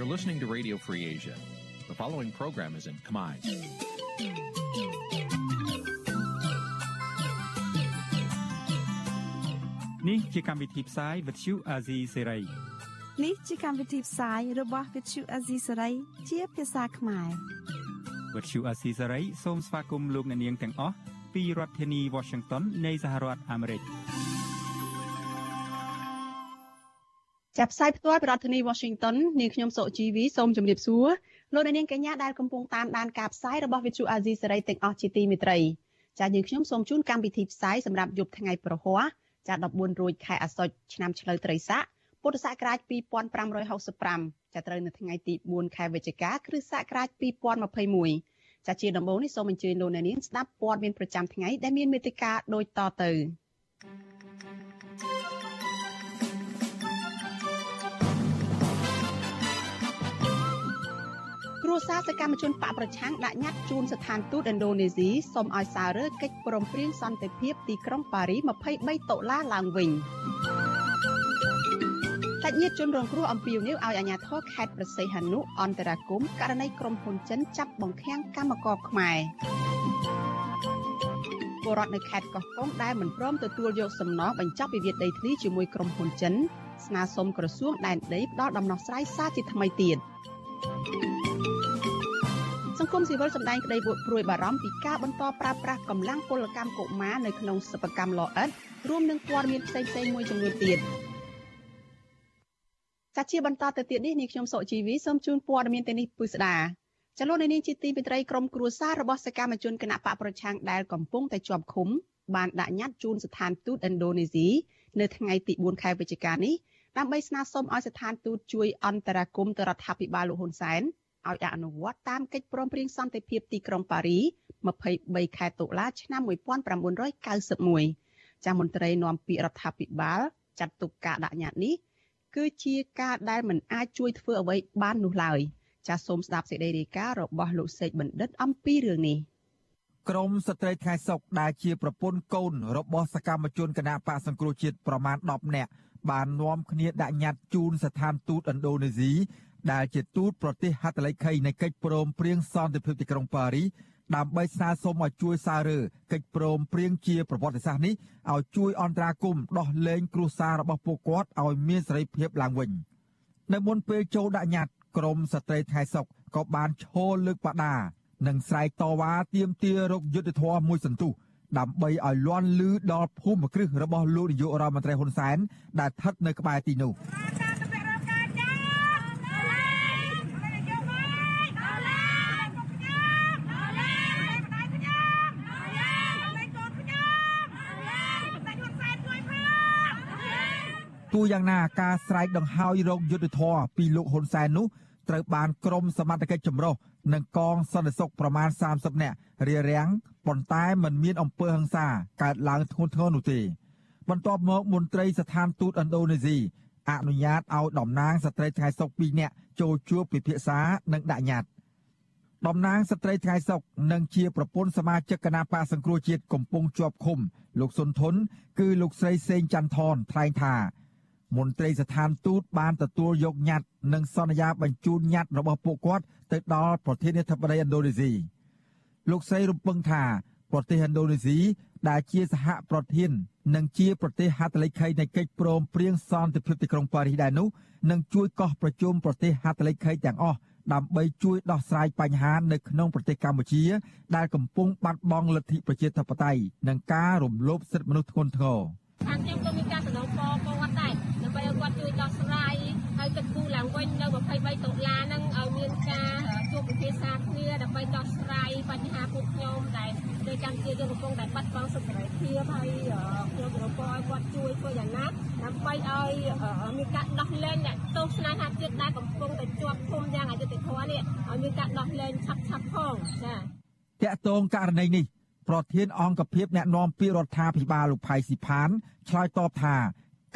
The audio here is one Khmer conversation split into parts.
You're listening to Radio Free Asia. The following program is in Khmer. នេះជាកម្មវិធីផ្សាយ Vuthu Azizi Serai នេះជាកម្មវិធីផ្សាយរបស់ Vuthu Azizi Serai ជាភាសាខ្មែរ Vuthu Azizi Serai សូមស្វាគមន៍លោកអ្នកនាងទាំងអស់ពីរដ្ឋធានី Washington នៃសហរដ្ឋអាមេរិក ចាប់ផ្សាយផ្ទាល់ពីរដ្ឋធានី Washington នាងខ្ញុំសុជីវីសូមជម្រាបសួរលោកអ្នកនាងកញ្ញាដែលកំពុងតាមដានការផ្សាយរបស់ Vuthu Azizi Serai ទាំងអស់ជាទីមេត្រីចា៎យើងខ្ញុំសូមជូនកម្មវិធីផ្សាយសម្រាប់យប់ថ្ងៃប្រហ័សចា14រោចខែអាសត់ឆ្នាំឆ្លូវត្រីស័កពុទ្ធសករាជ2565ចាប់ត្រូវនៅថ្ងៃទី4ខែវិច្ឆិកាគ្រិស្តសករាជ2021ចាជាដំបូងនេះសូមអញ្ជើញលោកអ្នកនាងស្ដាប់ព័ត៌មានប្រចាំថ្ងៃដែលមានមេត្តាដូចតទៅគ្រួសារសកម្មជនបកប្រឆាំងដាក់ញត្តិជូនស្ថានទូតឥណ្ឌូនេស៊ីសូមឲ្យសាររើកិច្ចព្រមព្រៀងសន្តិភាពទីក្រុងប៉ារី23ដុល្លារឡើងវិញតាច់ញាតជនរងគ្រោះអំពាវនាវឲ្យអាជ្ញាធរខេត្តប្រសិទ្ធហនុអន្តរាគមករណីក្រុមហ៊ុនចិនចាប់បង្ខាំងកម្មករខ្មែរពលរដ្ឋនៅខេត្តកោះកុងដែលមិនព្រមទទួលយកសំណងបញ្ចប់វិវាទដីធ្លីជាមួយក្រុមហ៊ុនចិនស្នើសុំក្រសួងដែនដីផ្ដល់ដំណោះស្រាយសារជាថ្មីទៀត សង្គមស៊ីវិលសម្ដែងក្តីព្រួយបារម្ភពីការបន្តប្រើប្រាស់កម្លាំងពលកម្មកុមារនៅក្នុងសិប្បកម្មលអិតរួមនឹងព័ត៌មានផ្សេងៗមួយចំនួនទៀតចាជាបន្តទៅទៀតនេះនាងខ្ញុំសុជីវីសូមជូនព័ត៌មានទៅនេះពុស្ដាចលនានេះជាទីពិត្រីក្រុមគ្រួសាររបស់សកម្មជនគណៈបកប្រឆាំងដែលកំពុងតែជាប់ឃុំបានដាក់ញត្តិជូនស្ថានទូតឥណ្ឌូនេស៊ីនៅថ្ងៃទី4ខែវិច្ឆិកានេះដើម្បីស្នើសុំឲ្យស្ថានទូតជួយអន្តរាគមន៍ទៅរដ្ឋាភិបាលលោកហ៊ុនសែន ឲ្យអនុវត្តតាមកិច្ចព្រមព្រៀងសន្តិភាពទីក្រុងប៉ារី23ខែតុលាឆ្នាំ1991ចាមន្ត្រីនាំពាក្យរដ្ឋាភិបាលចាត់ទុកការដាក់ញត្តិនេះគឺជាការដែលមិនអាចជួយធ្វើអ្វីបាននោះឡើយចាសសូមស្ដាប់សេចក្តីរាយការណ៍របស់លោកសេកបណ្ឌិតអំពីរឿងនេះក្រមស្ត្រីថ្ងៃសុកដែលជាប្រពន្ធកូនរបស់សកម្មជនគណៈបកសង្គ្រោះជាតិប្រមាណ10នាក់បាននាំគ្នាដាក់ញត្តិជូនស្ថានទូតឥណ្ឌូនេស៊ី ដែលជាទូតប្រទេសហត្ថលេខីនៃកិច្ចព្រមព្រៀងសន្តិភាពទីក្រុងប៉ារីដើម្បីស្នើសុំឲ្យជួយសាររើកិច្ចព្រមព្រៀងជាប្រវត្តិសាស្ត្រនេះឲ្យជួយអន្តរាគមន៍ដោះលែងគ្រួសាររបស់ពួកគាត់ឲ្យមានសេរីភាពឡើងវិញនៅមុនពេលចូលដាក់ញត្តិក្រមស្ត្រីថៃសុកក៏បានឈរលើកបដានិងស្រែកតវ៉ាទាមទាររកយុត្តិធម៌មួយសន្ទុះដើម្បីឲ្យលន់លឺដល់ភូមិគ្រឹះរបស់លោកនាយករដ្ឋមន្ត្រីហ៊ុនសែនដែលស្ថិតនៅក្បែរទីនោះ ទោះយ៉ាងណាការស្រែកដង្ហោយរោគយុទ្ធធរពីលោកហ៊ុនសែននោះត្រូវបានក្រមសមត្ថកិច្ចចម្រុះនិងកងសន្តិសុខប្រមាណ30នាក់រារាំងប៉ុន្តែมันមានអំពើហិង្សាកើតឡើងធ្ងន់ធ្ងរនោះទេ បន្ទាប់មកមន្ត្រីស្ថានទូតឥណ្ឌូនេស៊ីអនុញ្ញាតឲ្យតំណាងស្ត្រីថ្ងៃសុក2នាក់ចូលជួបពិភាក្សានិងដាក់ញត្តិតំណាងស្ត្រីថ្ងៃសុកនិងជាប្រពន្ធសមាជិកគណៈបកសង្គ្រោះជាតិកំពុងជាប់ឃុំលោកសុនធុនគឺលោកស្រីសេងច័ន្ទថនថ្លែងថា មន្ត្រីស្ថានទូតបានទទួលយកញត្តិនិងសន្យាបញ្ជូនញត្តិរបស់ពួកគាត់ទៅដល់ប្រធានាធិបតីឥណ្ឌូនេស៊ីលោកស្រីរំពឹងថាប្រទេសឥណ្ឌូនេស៊ីដែលជាសហប្រធាននិងជាប្រទេសហត្ថលេខីនៃកិច្ចព្រមព្រៀងសន្តិភាពទីក្រុងប៉ារីសដែរនោះនឹងជួយកោះប្រជុំប្រទេសហត្ថលេខីទាំងអស់ដើម្បីជួយដោះស្រាយបញ្ហានៅក្នុងប្រទេសកម្ពុជា ដែលកំពុងបាត់បង់លទ្ធិប្រជាធិបតេយ្យនិងការរំលោភសិទ្ធិមនុស្សធ្ងន់ធ្ងរខាងខ្ញុំក៏ ឡើងវិញនៅ23ដុល្លារហ្នឹងឲ្យមានការជួបពិភាក្សាគ្នាដើម្បីដោះស្រាយបញ្ហាពួកខ្ញុំដែលនៅកម្ពុជាយើងកំពុងតែបាត់បង់សិទ្ធិសេរីភាពហើយខ្ញុំសំណូមពរឲ្យគាត់ជួយធ្វើយ៉ាងណាដើម្បីឲ្យមានការដោះលែងអ្នកទោសស្នេហាជាតិដែលកំពុងតែជាប់ឃុំយ៉ាងអយុត្តិធម៌នេះឲ្យមានការដោះលែងឆាប់ឆាប់ផងចា៎តកតងករណីនេះប្រធានអង្គភិបអ្នកណែនាំពាក្យរដ្ឋាភិបាលលោកផៃស៊ីផានឆ្លើយតបថា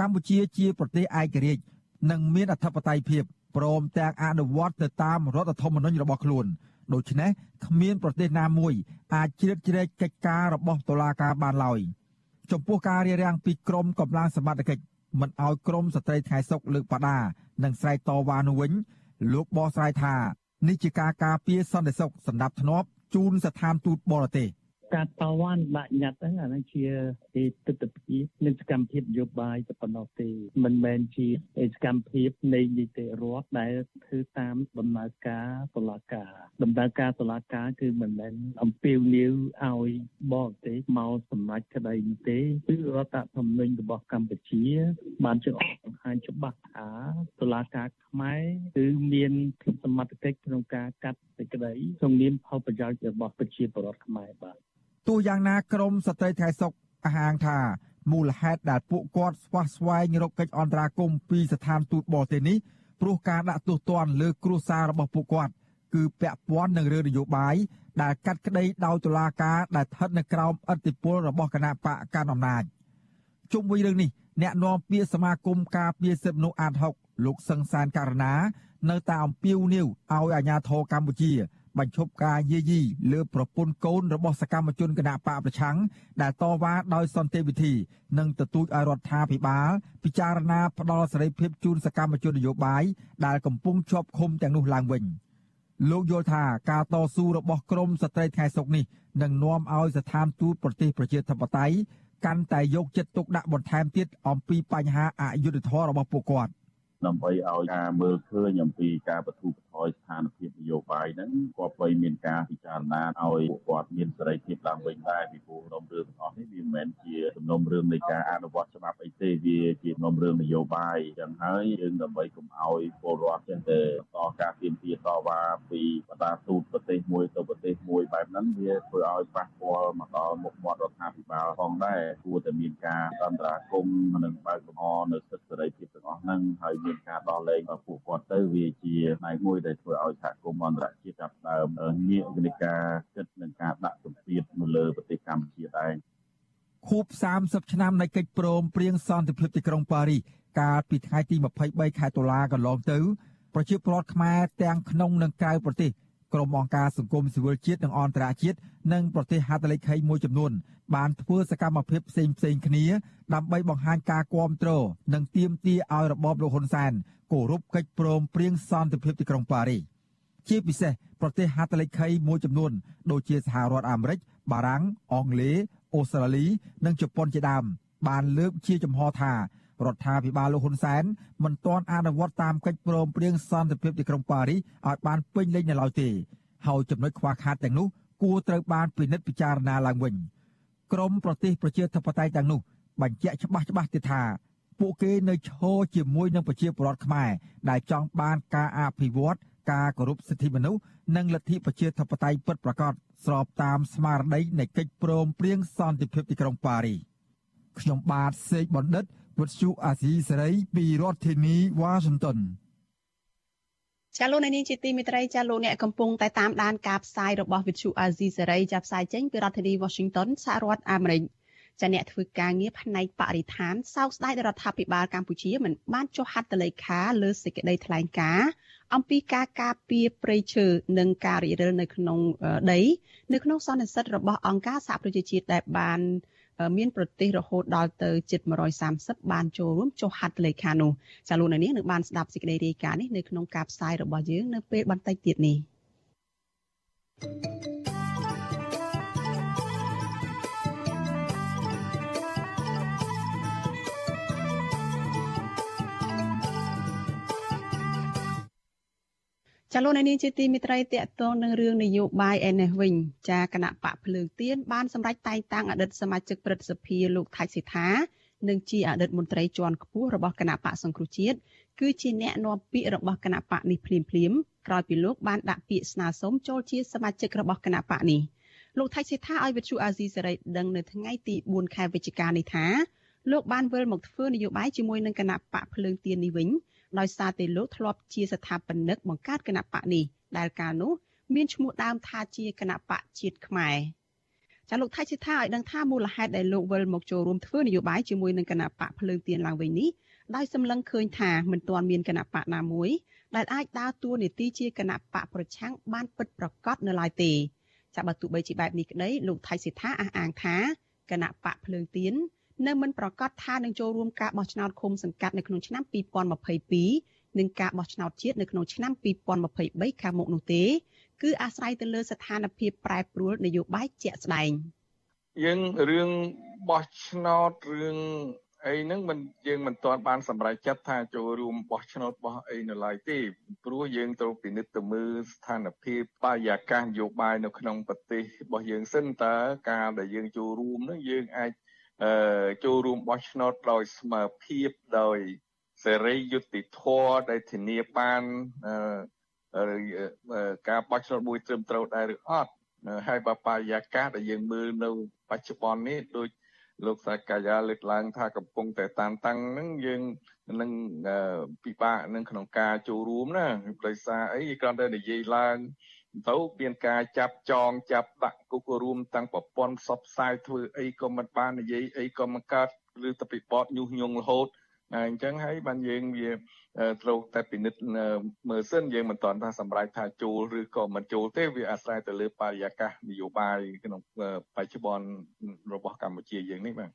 កម្ពុជាជាប្រទេសឯករាជ្យ និងមានអធិបតេយ្យភាពព្រមទាំងអនុវត្តទៅតាមរដ្ឋធម្មនុញ្ញរបស់ខ្លួនដូច្នេះគ្មានប្រទេសណាមួយអាចជ្រៀតជ្រែកកិច្ចការរបស់តុលាការបានឡើយចំពោះការរារាំងពីក្រមកម្លាំងសមត្ថកិច្ចមិនឲ្យក្រមស្ត្រីថ្ងៃសុកលើកបដានិងស្រែកតវ៉ានោះវិញលោកបកស្រាយថានេះជាការការពារសន្តិសុខសម្រាប់ធ្នាប់ជូនស្ថានទូតបរទេស ការតវ៉ាន់បាក់ញត្តិហ្នឹងអាហ្នឹងជាទីទិដ្ឋភាពនិងសកម្មភាពនយោបាយតែប៉ុណ្ណោះទេមិនមែនជាសកម្មភាពនៃនីតិរដ្ឋដែលធ្វើតាមដំណើរការតុលាការដំណើរការតុលាការគឺមិនមែនអំពាវនាវឲ្យបរទេសមកសម្រេចក្តីនោះទេគឺរដ្ឋធម្មនុញ្ញរបស់កម្ពុជា បានចែងបង្ហាញច្បាស់ថាតុលាការខ្មែរគឺមានភាពសមត្ថកិច្ចក្នុងការកាត់សេចក្តីក្នុងនាមផលប្រយោជន៍របស់ប្រជាពលរដ្ឋខ្មែរបាទ ទោះយ៉ាងណាក្រមស្ត្រីថ្ងៃសុកអះអាងថាមូលហេតុដែលពួកគាត់ស្វះស្វែងរកកិច្ចអន្តរាគមន៍ពីស្ថានទូតបរទេសនេះព្រោះការដាក់ទោសទណ្ឌលើគ្រួសាររបស់ពួកគាត់គឺពាក់ព័ន្ធនឹងរឿងនយោបាយដែលកាត់ក្តីដោយតុលាការដែលស្ថិតនៅក្រោមឥទ្ធិពលរបស់គណៈបកកណ្ដាលអំណាចជុំវិញរឿងនេះអ្នកនាំពាក្យសមាគមការពារសិទ្ធិមនុស្សអាត6លោកសឹងសានករណា នៅតែអំពាវនាវឲ្យអាជ្ញាធរកម្ពុជា បញ្ឈប់ការយាយីលើប្រពន្ធកូនរបស់សកម្មជនគណបកប្រឆាំងដែលតវ៉ាដោយសន្តិវិធីនិងទទូចឲ្យរដ្ឋាភិបាលពិចារណាផ្ដល់សេរីភាពជូនសកម្មជននយោបាយដែលកំពុងជាប់ឃុំទាំងនោះឡើងវិញលោកយល់ថាការតស៊ូរបស់ក្រមស្ត្រីថ្ងៃសុកនេះនឹងនាំឲ្យស្ថានទូតប្រទេសប្រជាធិបតេយ្យកាន់តែយកចិត្តទុកដាក់បន្ថែមទៀតអំពីបញ្ហាអយុត្តិធម៌របស់ពួកគាត់ដើម្បីឲ្យការមើលឃើញអំពីការបទុប ថយស្ថានភាពនយោបាយហ្នឹងក៏បីមានការពិចារណាឲ្យពួកគាត់មានសេរីភាពឡើងវិញដែរពីព្រោះក្នុងរឿងទាំងអស់នេះវាមិនមែនជាសំណុំរឿងនៃការអនុវត្តច្បាប់អីទេវាជាសំណុំរឿងនយោបាយអញ្ចឹងហើយយើងដើម្បីកុំឲ្យពលរដ្ឋចឹងទៅតការទៀមទាតវ៉ាពីបណ្ដាទូតប្រទេសមួយទៅប្រទេសមួយបែបហ្នឹងវាធ្វើឲ្យប៉ះពាល់មកដល់មុខមាត់រដ្ឋាភិបាលផងដែរគួរតែមានការអន្តរាគមន៍និងបើកលំហនៅសិទ្ធិសេរីភាពទាំងអស់ហ្នឹងហើយមានការដោះលែងពួកគាត់ទៅវាជាផ្នែកមួយដែលធ្វើឲ្យសហគមន៍អន្តរជាតិចាប់ដើមងាកនៃការគិតនឹងការដាក់សម្ពាធនៅលើប្រទេសកម្ពុជាដែរខួប30ឆ្នាំនៃកិច្ចព្រមព្រៀងសន្តិភាពទីក្រុងប៉ារីសកាលពីថ្ងៃទី23ខែតុលាកន្លងទៅប្រជាពលរដ្ឋខ្មែរទាំងក្នុងនិងក្រៅប្រទេស ក្រុមអង្គការសង្គមស៊ីវិលជាតិនិងអន្តរជាតិនិងប្រទេសហត្ថលេខីមួយចំនួន បានធ្វើសកម្មភាពផ្សេងផ្សេងគ្នាដើម្បីបង្ហាញការគាំទ្រនិងទាមទារឲ្យរបបលោកហ៊ុនសែនគោរពកិច្ចព្រមព្រៀងសន្តិភាពទីក្រុងប៉ារីសជាពិសេសប្រទេសហត្ថលេខីមួយចំនួន ដូចជាសហរដ្ឋអាមេរិកបារាំងអង់គ្លេសអូស្ត្រាលី និងជប៉ុនជាដើមបានលើកជាចំហថា រដ្ឋាភិបាលលោកហ៊ុនសែនមិនទាន់អនុវត្តតាមកិច្ចព្រមព្រៀងសន្តិភាពទីក្រុងប៉ារីសឲ្យបានពេញលេញនៅឡើយទេហើយចំណុចខ្វះខាតទាំងនោះគួរត្រូវបានពិនិត្យពិចារណាឡើងវិញក្រមប្រទេសប្រជាធិបតេយ្យទាំងនោះបញ្ជាក់ច្បាស់ច្បាស់ទៀតថាពួកគេនៅឈរជាមួយនឹងប្រជាពលរដ្ឋខ្មែរដែលចង់បានការអភិវឌ្ឍការគោរពសិទ្ធិមនុស្សនិងលទ្ធិប្រជាធិបតេយ្យពិតប្រាកដស្របតាមស្មារតីនៃកិច្ចព្រមព្រៀងសន្តិភាពទីក្រុងប៉ារីសខ្ញុំបាទសេកបណ្ឌិត វុទ្ធុអាស៊ីសេរីពីរដ្ឋធានីវ៉ាស៊ីនតោនចាលោកនាងជាទីមេត្រីចាលោកអ្នកកំពុងតែតាមដានការផ្សាយរបស់វិទ្យុអាស៊ីសេរីចាប់ផ្សាយចេញពីរដ្ឋធានី Washington សហរដ្ឋអាមេរិកចាអ្នកធ្វើការងារផ្នែកបរិស្ថានសោកស្ដាយដល់រដ្ឋាភិបាលកម្ពុជាមិនបានចុះហត្ថលេខាលើសេចក្តីថ្លែងការណ៍អំពីការការពារព្រៃឈើនិងការរិចរិលនៅក្នុងដី នៅក្នុងសន្និសីទរបស់អង្គការសហប្រជាជាតិដែលបាន មានប្រទេសរហូតដល់ទៅជិត130បានចូលរួមចុះហត្ថលេខានោះចាលោកនាងនឹងបានស្ដាប់សេចក្តីរាយការណ៍នេះនៅក្នុងការផ្សាយរបស់យើងនៅពេលបន្តិចទៀតនេះ thank you ចលនានាងជាទីមិត្តរីតកតងនឹងរឿងនយោបាយឯនេះវិញចាគណៈបកភ្លើងទៀនបានសម្រេចតែងតាំងអតីតសមាជិកព្រឹទ្ធសភាលោកថៃសិដ្ឋានិងជាអតីតមន្ត្រីជាន់ខ្ពស់របស់គណៈបកសង្គ្រោះជាតិគឺជាអ្នកនាំពាក្យរបស់គណៈបកនេះភ្លាមភ្លាមក្រោយពីលោកបានដាក់ពាក្យស្នើសុំចូលជាសមាជិករបស់គណៈបកនេះលោកថៃសិដ្ឋាឲ្យវិទ្យុអាស៊ីសេរីដឹងនៅថ្ងៃទី4ខែវិច្ឆិកានេះថាលោកបានវិលមកធ្វើនយោបាយជាមួយនឹងគណៈបកភ្លើងទៀននេះវិញ ដោយសារតែលោកធ្លាប់ជាស្ថាបនិកបង្កើតគណៈបកនេះដែលកាលនោះមានឈ្មោះដើមថាជាគណៈបកជាតិខ្មែរចាលោកថៃសិដ្ឋាឲ្យដឹងថាមូលហេតុដែលលោកវិលមកចូលរួមធ្វើនយោបាយជាមួយនឹងគណៈបកភ្លើងទៀនឡើងវិញនេះដោយសម្លឹងឃើញថាមិនទាន់មានគណៈបកណាមួយដែលអាចដើរតួនាទីជាគណៈបកប្រឆាំងបានពិតប្រាកដនៅឡើយទេចាបើទោះបីជាបែបនេះក្តីលោកថៃសិដ្ឋាអះអាងថាគណៈបកភ្លើងទៀន នៅមិនប្រកាសថានឹងចូលរួមការបោះឆ្នោតឃុំសង្កាត់នៅក្នុងឆ្នាំ2022និងការបោះឆ្នោតជាតិនៅក្នុងឆ្នាំ2023ខាងមុខនោះទេគឺអាស្រ័យទៅលើស្ថានភាពប្រែប្រួលនយោបាយជាក់ស្ដែងយើងរឿងបោះឆ្នោតរឿងអីហ្នឹងមិនយើងមិនទាន់បានសម្រេចចិត្តថាចូលរួមបោះឆ្នោតបោះអីនៅឡើយទេព្រោះយើងត្រូវពិនិត្យទៅមើលស្ថានភាពបរិយាកាសនយោបាយនៅក្នុងប្រទេសរបស់យើងសិនតើការដែលយើងចូលរួមហ្នឹងយើងអាចអឺ ចូលរួមបោះឆ្នោតដោយស្មើភាពដោយសេរីយុត្តិធម៌ដែលធានាបានអឺការបោះឆ្នោតមួយត្រឹមត្រូវដែរឬអត់ហើយបើបរិយាកាសដែលយើងមើលនៅបច្ចុប្បន្ននេះដូចលោកសាកាយាលើកឡើងថាកំពុងតែតានតាំងហ្នឹងយើងនឹងពិបាកនឹងក្នុងការចូលរួមណាដោយសារអីគ្រាន់តែនិយាយឡើង ទៅមានការចាប់ចងចាប់ដាក់គុករួមតាំងប្រព័ន្ធផ្សព្វផ្សាយធ្វើអីក៏មិនបាននិយាយអីក៏មិនកើតឬទៅពិបត្តិញុះញង់រហូតអញ្ចឹងហើយបានយើងវាត្រូវតែពិនិត្យមើលសិនយើងមិនទាន់ថាសម្រេចថាចូលឬក៏មិនចូលទេវាអាស្រ័យទៅលើបរិយាកាសនយោបាយក្នុងបច្ចុប្បន្នរបស់កម្ពុជាយើងនេះបាទ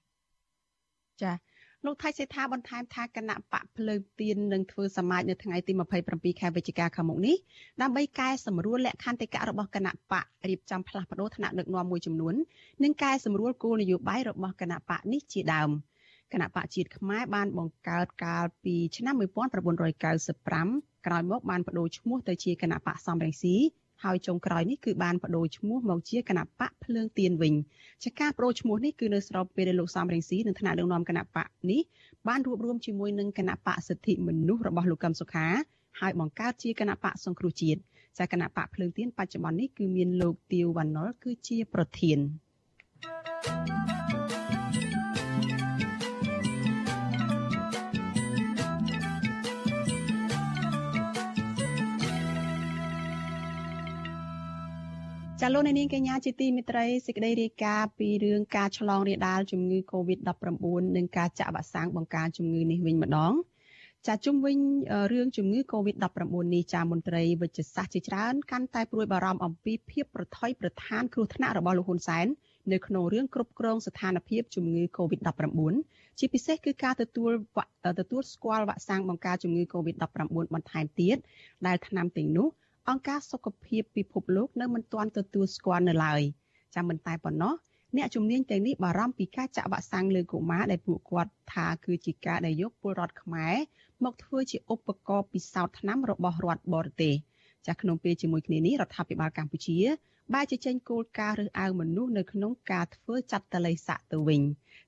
ចា៎ លោកថៃសេដ្ឋាបន្ថែមថាគណៈបកភ្លើងទៀននឹងធ្វើសមាជនៅថ្ងៃទី27ខែវិច្ឆិកាខាងមុខនេះដើម្បីកែសម្រួលលក្ខន្តិកៈរបស់គណៈបករៀបចំផ្លាស់ប្តូរថ្នាក់ដឹកនាំមួយចំនួននិងកែសម្រួលគោលនយោបាយរបស់គណៈបកនេះជាដើម។គណៈបកជាតិខ្មែរបានបង្កើតកាលពីឆ្នាំ1995ក្រោយមកបានបដូរឈ្មោះទៅជាគណៈបកសំរងស៊ី ហើយចុងក្រោយនេះគឺបានបដូរឈ្មោះមកជាគណៈបកភ្លើងទៀនវិញចាការបដូរឈ្មោះនេះគឺនៅស្របពេលដែលលោកសំរងស៊ីនៅថ្នាក់ដឹកនាំគណៈបកនេះបានរួបរวมជាមួយនឹងគណៈបកសិទ្ធិមនុស្សរបស់លោកកឹមសុខាហើយបង្កើតជាគណៈបកសង្គ្រោះជាតិចាគណៈបកភ្លើងទៀនបច្ចុប្បន្ននេះគឺមានលោកទាវវណ្ណុលគឺជាប្រធាន thank you ចាលោកនាងកញ្ញាជាទីមេត្រីសេចក្តីរាយការណ៍ពីរឿងការឆ្លងរាលដាលជំងឺ Covid-19 និងការចាក់វ៉ាក់សាំងបង្ការជំងឺនេះវិញម្ដងចាជុំវិញរឿងជំងឺ Covid-19 នេះចាមន្ត្រីវិជ្ជសាស្ត្រជាច្រើនកាន់តែព្រួយបារម្ភអំពីភាពប្រថុយប្រឋានគ្រោះថ្នាក់របស់លោកហ៊ុនសែននៅក្នុងរឿងគ្រប់គ្រងស្ថានភាពជំងឺ Covid-19 ជាពិសេសគឺការទទួលទទួលស្គាល់វ៉ាក់សាំងបង្ការជំងឺ Covid-19 បន្ថែមទៀតដែលថ្នាំទាំងនោះ អង្គការសុខភាពពិភពលោកនៅមិនទាន់ទទួលស្គាល់នៅឡើយចាំមិនតែប៉ុណ្ណោះអ្នកជំនាញទាំងនេះបារម្ភពីការចាក់វ៉ាក់សាំងលើកុមារដែលពួកគាត់ថាគឺជាការដែលយកពលរដ្ឋខ្មែរមកធ្វើជាឧបករណ៍ពិសោធន៍ថ្នាំរបស់រដ្ឋបរទេសចាស់ក្នុងពេលជាមួយគ្នានេះរដ្ឋាភិបាលកម្ពុជាបែរជាចេញគោលការណ៍រើសអើងមនុស្សនៅក្នុងការធ្វើចាត់តល័យស័កទៅវិញ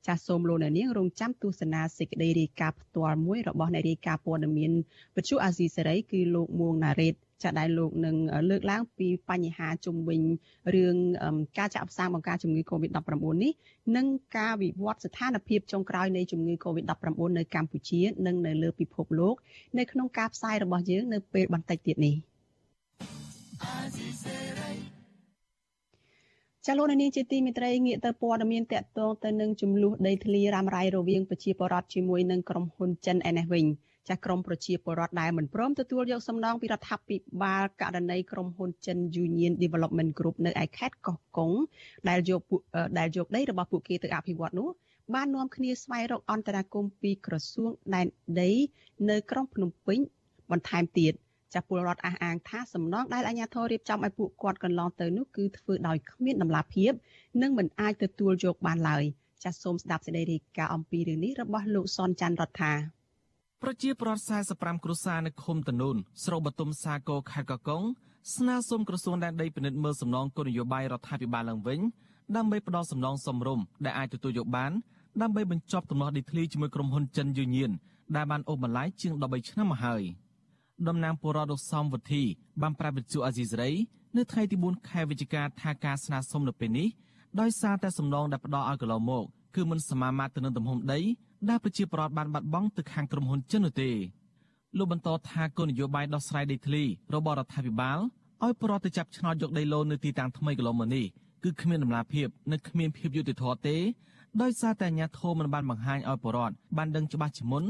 ចាសសូមលោកអ្នកនាងរងចាំទស្សនាសេចក្តីរាយការណ៍ផ្ទាល់មួយរបស់អ្នករាយការណ៍ព័ត៌មានវិទ្យុអាស៊ីសេរីគឺលោកមួងណារ៉េត ចាដែលលោកនឹងលើកឡើងពីបញ្ហាជំវិញរឿងការចាក់ផ្សាយបង្ការជំងឺ Covid-19 នេះនិងការវិវត្តស្ថានភាពចុងក្រោយនៃជំងឺ Covid-19 នៅកម្ពុជានិងនៅលើពិភពលោក នៅក្នុងការផ្សាយរបស់យើងនៅពេលបន្តិចទៀតនេះចាលោកនាងជាទីមេត្រីងាកទៅព័ត៌មានតកតងទៅនឹងចំនួនដីធ្លីរ៉ាំរ៉ៃរវាងប្រជាពលរដ្ឋជាមួយនឹងក្រុមហ៊ុនចិនឯនេះវិញ។ ចាស់ក្រមប្រជាពលរដ្ឋដែលមិនព្រមទទួលយកសំណងពីរដ្ឋាភិបាលករណីក្រុមហ៊ុនចិន Union Development Group នៅឯខេត្តកោះកុងដែលយកដែលយកដីរបស់ពួកគេទៅអភិវឌ្ឍនោះបាននាំគ្នាស្វែងរកអន្តរាគមពីក្រសួងដែនដី នៅក្រុងភ្នំពេញបន្ថែមទៀតចាពលរដ្ឋអះអាងថាសំណងដែលអាជ្ញាធររៀបចំឲ្យពួកគាត់កន្លងទៅនោះគឺធ្វើដោយគ្មានដំណាភាព និងមិនអាចទទួលយកបានឡើយចាសសូមស្ដាប់សេចក្តីរាយការណ៍អំពីរឿងនេះរបស់លោកសនច័ន្ទរដ្ឋា ប្រជាប្រដ្ឋ45គ្រួសារនៅឃុំតនូនស្រុកបទុមសាគរខេត្តកកុងស្នើសុំក្រសួងដែនដីពិនិត្យមើលសំណងគោលនយោបាយរដ្ឋាភិបាលឡើងវិញដើម្បីផ្ដល់សំណងសមរម្យដែលអាចទទួលយកបានដើម្បីបញ្ចប់ទំនាស់ដីធ្លីជាមួយក្រុមហ៊ុនចិនយូញៀនដែលបានអូសបន្លាយជាង13ឆ្នាំមកហើយតំណាងពលរដ្ឋលោកសំវុធីបានប្រាប់វិទ្យុអាស៊ីសេរីនៅថ្ងៃទី4ខែវិច្ឆិកាថាការស្នើសុំនៅពេលនេះដោយសារតែសំណងដែលផ្ដល់ឲ្យកន្លងមកគឺមិនសមាមាត្រទៅនឹងទំហំដី ដែលប្រជាពលរដ្ឋបានបាត់បង់ទៅខាងក្រុមហ៊ុនចិននោះទេលោកបន្តថាគោលនយោបាយដោះស្រាយដីធ្លីរបស់រដ្ឋាភិបាលឲ្យប្រតិចាប់ឆ្នោតយកដីឡូននៅទីតាំងថ្មីកន្លងមកនេះគឺគ្មានដំណាភាពនិងគ្មានភាពយុត្តិធម៌ទេដោយសារតែអាជ្ញាធរមិនបានបង្ហាញឲ្យប្រជាពលរដ្ឋបានដឹងច្បាស់ជាមុន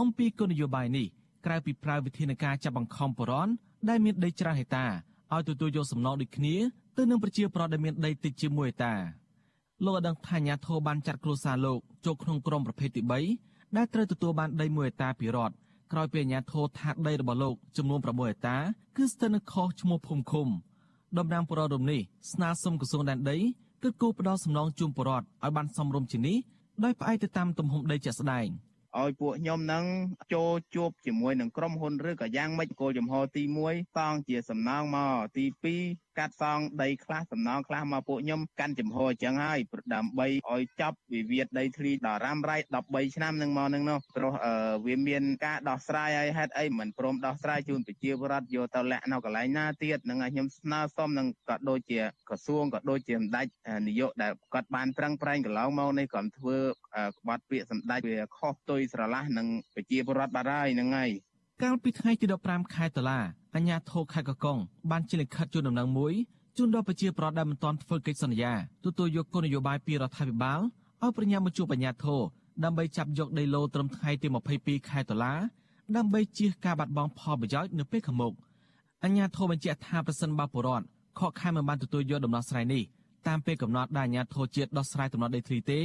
អំពីគោលនយោបាយនេះក្រៅពីប្រើវិធានការចាប់បង្ខំប្រជាពលរដ្ឋដែលមានដីច្រើនហិកតាឲ្យទទួលយកសំណងដូចគ្នាទៅនឹងប្រជាពលរដ្ឋដែលមានដីតិចជាមួយហិកតា លោកឲ្យដឹងថាអាញាធរបានចាត់គ្រួសារលោកចូលក្នុងក្រុមប្រភេទទី3ដែលត្រូវទទួលបានដីមួយហិកតាពីរដ្ឋក្រោយពីអាជ្ញាធរថាដីរបស់លោកចំនួន6ហិកតាគឺស្ថិតនៅខុសឈ្មោះភូមិឃុំដំណាងបរិរមនេះស្នើសុំក្រសួងដែនដីគិតគូរផ្ដល់សំណងជូនបរិវត្តឲ្យបានសមរម្យជានេះដោយផ្អែកទៅតាមទំហំដីជាក់ស្ដែង។ឲ្យពួកខ្ញុំនឹងចូលជួបជាមួយនឹងក្រុមហ៊ុនឬក៏យ៉ាងម៉េចគោលចំហទី1សងជាសំណងមកទី2 កាត់សងដីខ្លះសំណងខ្លះមកពួកខ្ញុំកាន់ចំហអញ្ចឹងហើយដើម្បីឲ្យចប់វិវាទដីធ្លីដល់រ៉ាំរ៉ៃ13ឆ្នាំនឹងមកនឹងនោះព្រោះវាមានការដោះស្រាយឲ្យហេតុអីមិនព្រមដោះស្រាយជូនប្រជាពលរដ្ឋយកទៅលាក់នៅកន្លែងណាទៀតនឹងឲ្យខ្ញុំស្នើសុំនឹងក៏ដូចជាក្រសួងក៏ដូចជាសម្ដេចនាយកដែលគាត់បានប្រឹងប្រែងកន្លងមកនេះក៏ធ្វើក្បត់ពាក្យសម្ដេចវាខុសទុយស្រឡះនឹងប្រជាពលរដ្ឋបាត់ហើយហ្នឹងហើយ កាលពីថ្ងៃទី15ខែតុលាអាជ្ញាធរខេត្តកកុងបានចេញលិខិតជូនដំណឹងមួយជូនដល់ប្រជាពលរដ្ឋដែលមិនទាន់ធ្វើកិច្ចសន្យាទទួលយកគោលនយោបាយពីរដ្ឋាភិបាលឲ្យប្រញាប់មកជួបអាជ្ញាធរដើម្បីចាប់យកដីឡូត្រឹមថ្ងៃទី22ខែតុលាដើម្បីជៀសការបាត់បង់ផលប្រយោជន៍នៅពេលខាងមុខអាជ្ញាធរបញ្ជាក់ថាប្រសិនបើពលរដ្ឋខកខានមិនបានទទួលយកដំណោះស្រាយនេះតាមពេលកំណត់ដែលអាជ្ញាធរជាតិដោះស្រាយដំណោះដីធ្លីទេ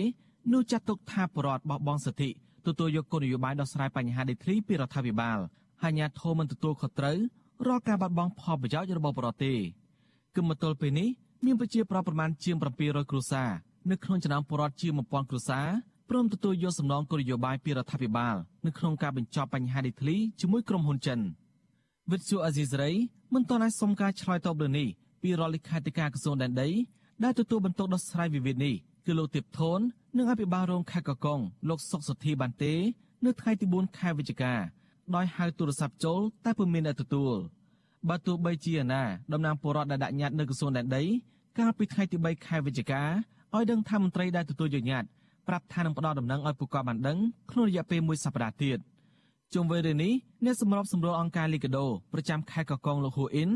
នោះចាត់ទុកថាពលរដ្ឋបោះបង់សិទ្ធិទទួលយកគោលនយោបាយដោះស្រាយបញ្ហាដីធ្លីពីរដ្ឋាភិបាលហើយ អាជ្ញាធរមិនទទួលខុសត្រូវរាល់ការបាត់បង់ផលប្រយោជន៍របស់ប្រទេសទេគឹមមកទល់ពេលនេះមានប្រជាប្រដ្ឋប្រមាណជាង700គ្រួសារនៅក្នុងចំណោមពលរដ្ឋជាង1000គ្រួសារព្រមទទួលយកសំណងគោលនយោបាយពីរដ្ឋាភិបាលនៅក្នុងការបញ្ចប់បញ្ហាដីធ្លីជាមួយក្រុមហ៊ុនចិនវិទ្យុអាស៊ីសេរីមិនទាន់អាចសុំការឆ្លើយតបលើនេះពីរដ្ឋលេខាធិការក្រសួងដែនដីដែលទទួលបន្ទុកដោះស្រាយវិវាទនេះគឺលោកទៀបធននិងអភិបាលរងខេត្តកកុងលោកសុកសុធីបានទេ នៅថ្ងៃទី4ខែវិច្ឆិកា ដោយហៅទូរស័ព្ទចូលតែពុំមានអ្នកទទួលបើទោះបីជាណាតំណាងពលរដ្ឋដែលដាក់ញត្តិនៅក្រសួងដែនដីកាលពីថ្ងៃទី3ខែវិច្ឆិកាឲ្យដឹងថាមន្ត្រីដែលទទួលយកញត្តិប្រាប់ថានឹងផ្ដល់ដំណឹងឲ្យពួកគាត់បានដឹងក្នុងរយៈពេលមួយសប្តាហ៍ទៀតជុំវិញរឿងនេះអ្នកសម្របសម្រួលអង្គការលីកាដូប្រចាំខេត្តកកុងលោកហ៊ូអ៊ីន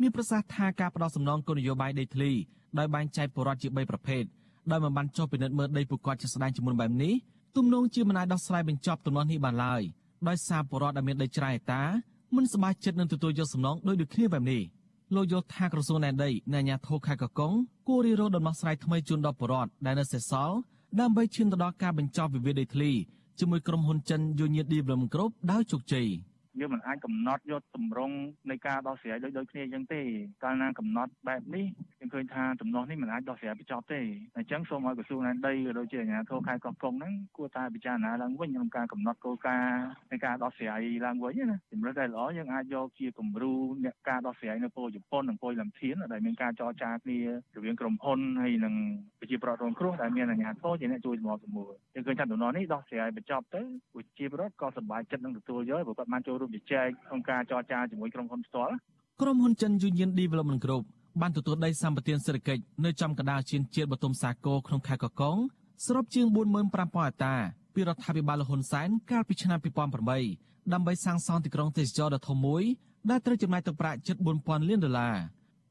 មានប្រសាសន៍ថាការផ្ដល់សំណងគោលនយោបាយដីធ្លីដោយបែងចែកពលរដ្ឋជា3ប្រភេទដោយមិនបានចុះពិនិត្យមើលដីពួកគាត់ជាស្ដែងជាមួយបែបនេះទំនងជាមិនអាចដោះស្រាយបញ្ចប់ទំនាស់នេះបានឡើយ ដោយសារពលរដ្ឋដែលមានដីច្រាយតាមិនសប្បាយចិត្តនឹងទទួលយកសំណងដោយដូចគ្នាបែបនេះលោកយល់ថាក្រសួងណែដីនៃអាជ្ញាធរខេត្តកកុងគួររៀបរកដំណោះស្រាយថ្មីជូនដល់ពលរដ្ឋដែលនៅសេសសល់ដើម្បីឈានទៅដល់ការបញ្ចប់វិវាទដីធ្លីជាមួយក្រុមហ៊ុនចិន Union Development Group ដោយជោគជ័យ។ យើងមិនអាចកំណត់យកតម្រង់នៃការដោះស្រាយដូចដូចគ្នាអញ្ចឹងទេកាលណាកំណត់បែបនេះយើងឃើញថាដំណោះនេះមិនអាចដោះស្រាយបញ្ចប់ទេអញ្ចឹងសូមឲ្យក្រសួងដែនដីក៏ដូចជាអាជ្ញាធរខេត្តកោះកុងហ្នឹងគួរតែពិចារណាឡើងវិញក្នុងការកំណត់គោលការណ៍នៃការដោះស្រាយឡើងវិញណាជំរឿនតែល្អយើងអាចយកជាគំរូអ្នកការដោះស្រាយនៅពលជប៉ុននិងពលលំធានដែលមានការចរចាគ្នារវាងក្រុមហ៊ុនហើយនិងប្រជាប្រដ្ឋរងគ្រោះដែលមានអាជ្ញាធរជាអ្នកជួយសម្របសម្រួលយើងឃើញថាដំណោះនេះដោះស្រាយបញ្ចប់ទៅប្រជាប្រដ្ឋក៏សប្បាយចិត្តនឹងទទួលយកព្រោះគាត់បានចូលរួមជជែកក្នុងការចរចាជាមួយក្រុមហ៊ុនផ្ទាល់ក្រុមហ៊ុនចិន Union Development Group បានទទួលដីសម្បត្តិសេដ្ឋកិច្ចនៅចំកណ្ដាលជៀនជាតិបតុមសាគរក្នុងខេត្តកកុងសរុបជាង45000ហិកតាពីរដ្ឋាភិបាលលហ៊ុនសែនកាលពីឆ្នាំ2008ដើម្បីសាងសង់ទីក្រុងទេសចរដ៏ធំមួយដែលត្រូវចំណាយទឹកប្រាក់ជិត4000លានដុល្លារ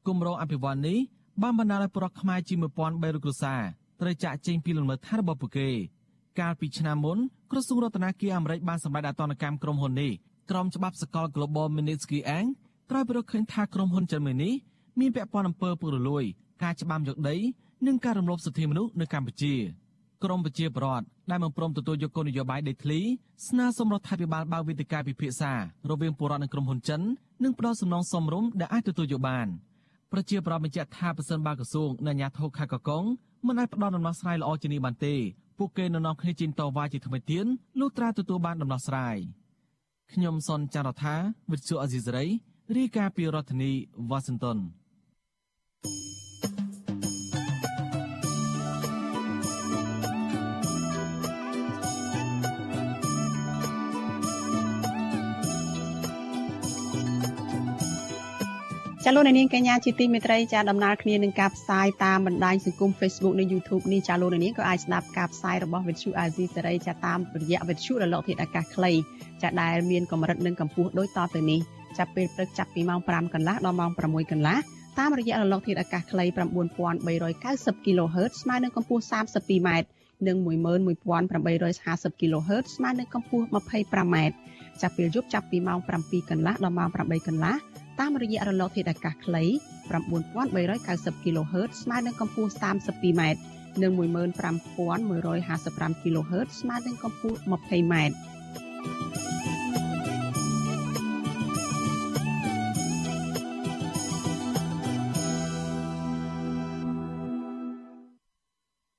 គម្រោងអភិវឌ្ឍន៍នេះបានបណ្ដាលឲ្យប្រទេសខ្មែរជាង1300គ្រួសារត្រូវចាក់ចេញពីលំនៅឋានរបស់ពួកគេ កាលពីឆ្នាំមុនក្រសួងរដ្ឋាភិបាលអាមេរិកបានសម្រេចអតនកម្មក្រុមហ៊ុននេះ ក្រមច្បាប់សកល Global Magnitsky Act ក្រោយពីរកឃើញថាក្រុមហ៊ុនចិនមួយនេះមានពាក់ព័ន្ធអំពើពុករលួយ ការច្បាមយកដីនិងការរំលោភសិទ្ធិមនុស្សនៅកម្ពុជាក្រមប្រជាប្រដ្ឋដែលមិនព្រមទទួលយកគោលនយោបាយដីធ្លីស្នើសុំរដ្ឋាភិបាលបើកវេទិកាពិភាក្សារវាងពលរដ្ឋនិងក្រុមហ៊ុនចិននិងផ្ដល់សំណងសមរម្យដែលអាចទទួលយកបានប្រជាប្រដ្ឋបញ្ជាក់ថាប្រសិនបើក្រសួងនិងអាជ្ញាធរខេត្តកកុងមិនអាចផ្ដល់ដំណោះស្រាយល្អជានេះបានទេពួកគេនឹងនាំគ្នាជិះតវ៉ាជាថ្មីទៀតលុះត្រាទទួលបានដំណោះស្រាយ។ ខ្ញុំសនចាររថាវិទ្យុអេស៊ីសរ៉ៃរាយការណ៍ពីរដ្ឋធានីវ៉ា ចាលោកនាងកញ្ញាជាទីមេត្រីចាដំណើរគ្នានឹងការផ្សាយតាមបណ្ដាញសង្គម Facebook និង YouTube នេះចាលោកនាងក៏អាចស្ដាប់ការផ្សាយរបស់វិទ្យុ AZ សេរីចាតាមរយៈវិទ្យុរលកធាតុអាកាសខ្លីចាដែលមានកម្រិតនិងកម្ពស់ដូចតទៅនេះចាប់ពេលព្រឹកចាប់ពីម៉ោង5កន្លះដល់ម៉ោង6កន្លះតាមរយៈរលកធាតុអាកាសខ្លី9390 kHz ស្មើនឹងកម្ពស់ 32m និង11850 kHz ស្មើនឹងកម្ពស់ 25m ចាប់ពេលយប់ចាប់ពីម៉ោង7កន្លះដល់ម៉ោង8កន្លះ តាមរយៈរលកធាតុអាកាសខ្លី9390 kHz ស្មើនឹងកម្ពស់ 32m និង15155 kHz ស្មើនឹងកម្ពស់ 20m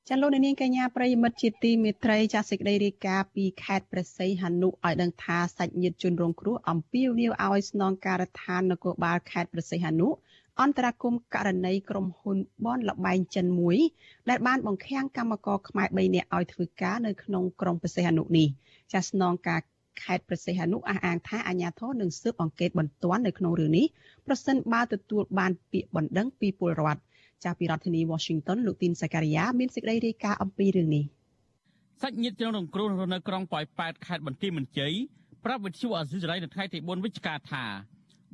ចាលោកនាងកញ្ញាប្រិយមិត្តជាទីមេត្រីចាសសេចក្តីរាយការណ៍ពីខេត្តព្រះសីហនុឲ្យដឹងថាសាច់ញាតិជនរងគ្រោះអំពាវនាវឲ្យស្នងការដ្ឋាននគរបាលខេត្តព្រះសីហនុអន្តរាគមករណីក្រុមហ៊ុនបនលបែងចិនមួយដែលបានបង្ខាំងកម្មករខ្មែរ3នាក់ឲ្យធ្វើការនៅក្នុងក្រុងព្រះសីហនុនេះចាសស្នងការខេត្តព្រះសីហនុអះអាងថាអាជ្ញាធរនឹងស៊ើបអង្កេតបន្ទាន់នៅក្នុងរឿងនេះប្រសិនបើទទួលបានពាក្យបណ្ដឹងពីពលរដ្ឋ ចាស់ពីរដ្ឋធានី Washington លោកទីនសាការីយ៉ាមានសេចក្តីរាយការណ៍អំពីរឿងនេះសាច់ញាតិជនរងគ្រោះនៅក្រុងប៉ោយប៉ែតខេត្តបន្ទាយមានជ័យប្រាប់វិទ្យុអាស៊ីសេរីនៅថ្ងៃទី4វិច្ឆិកាថា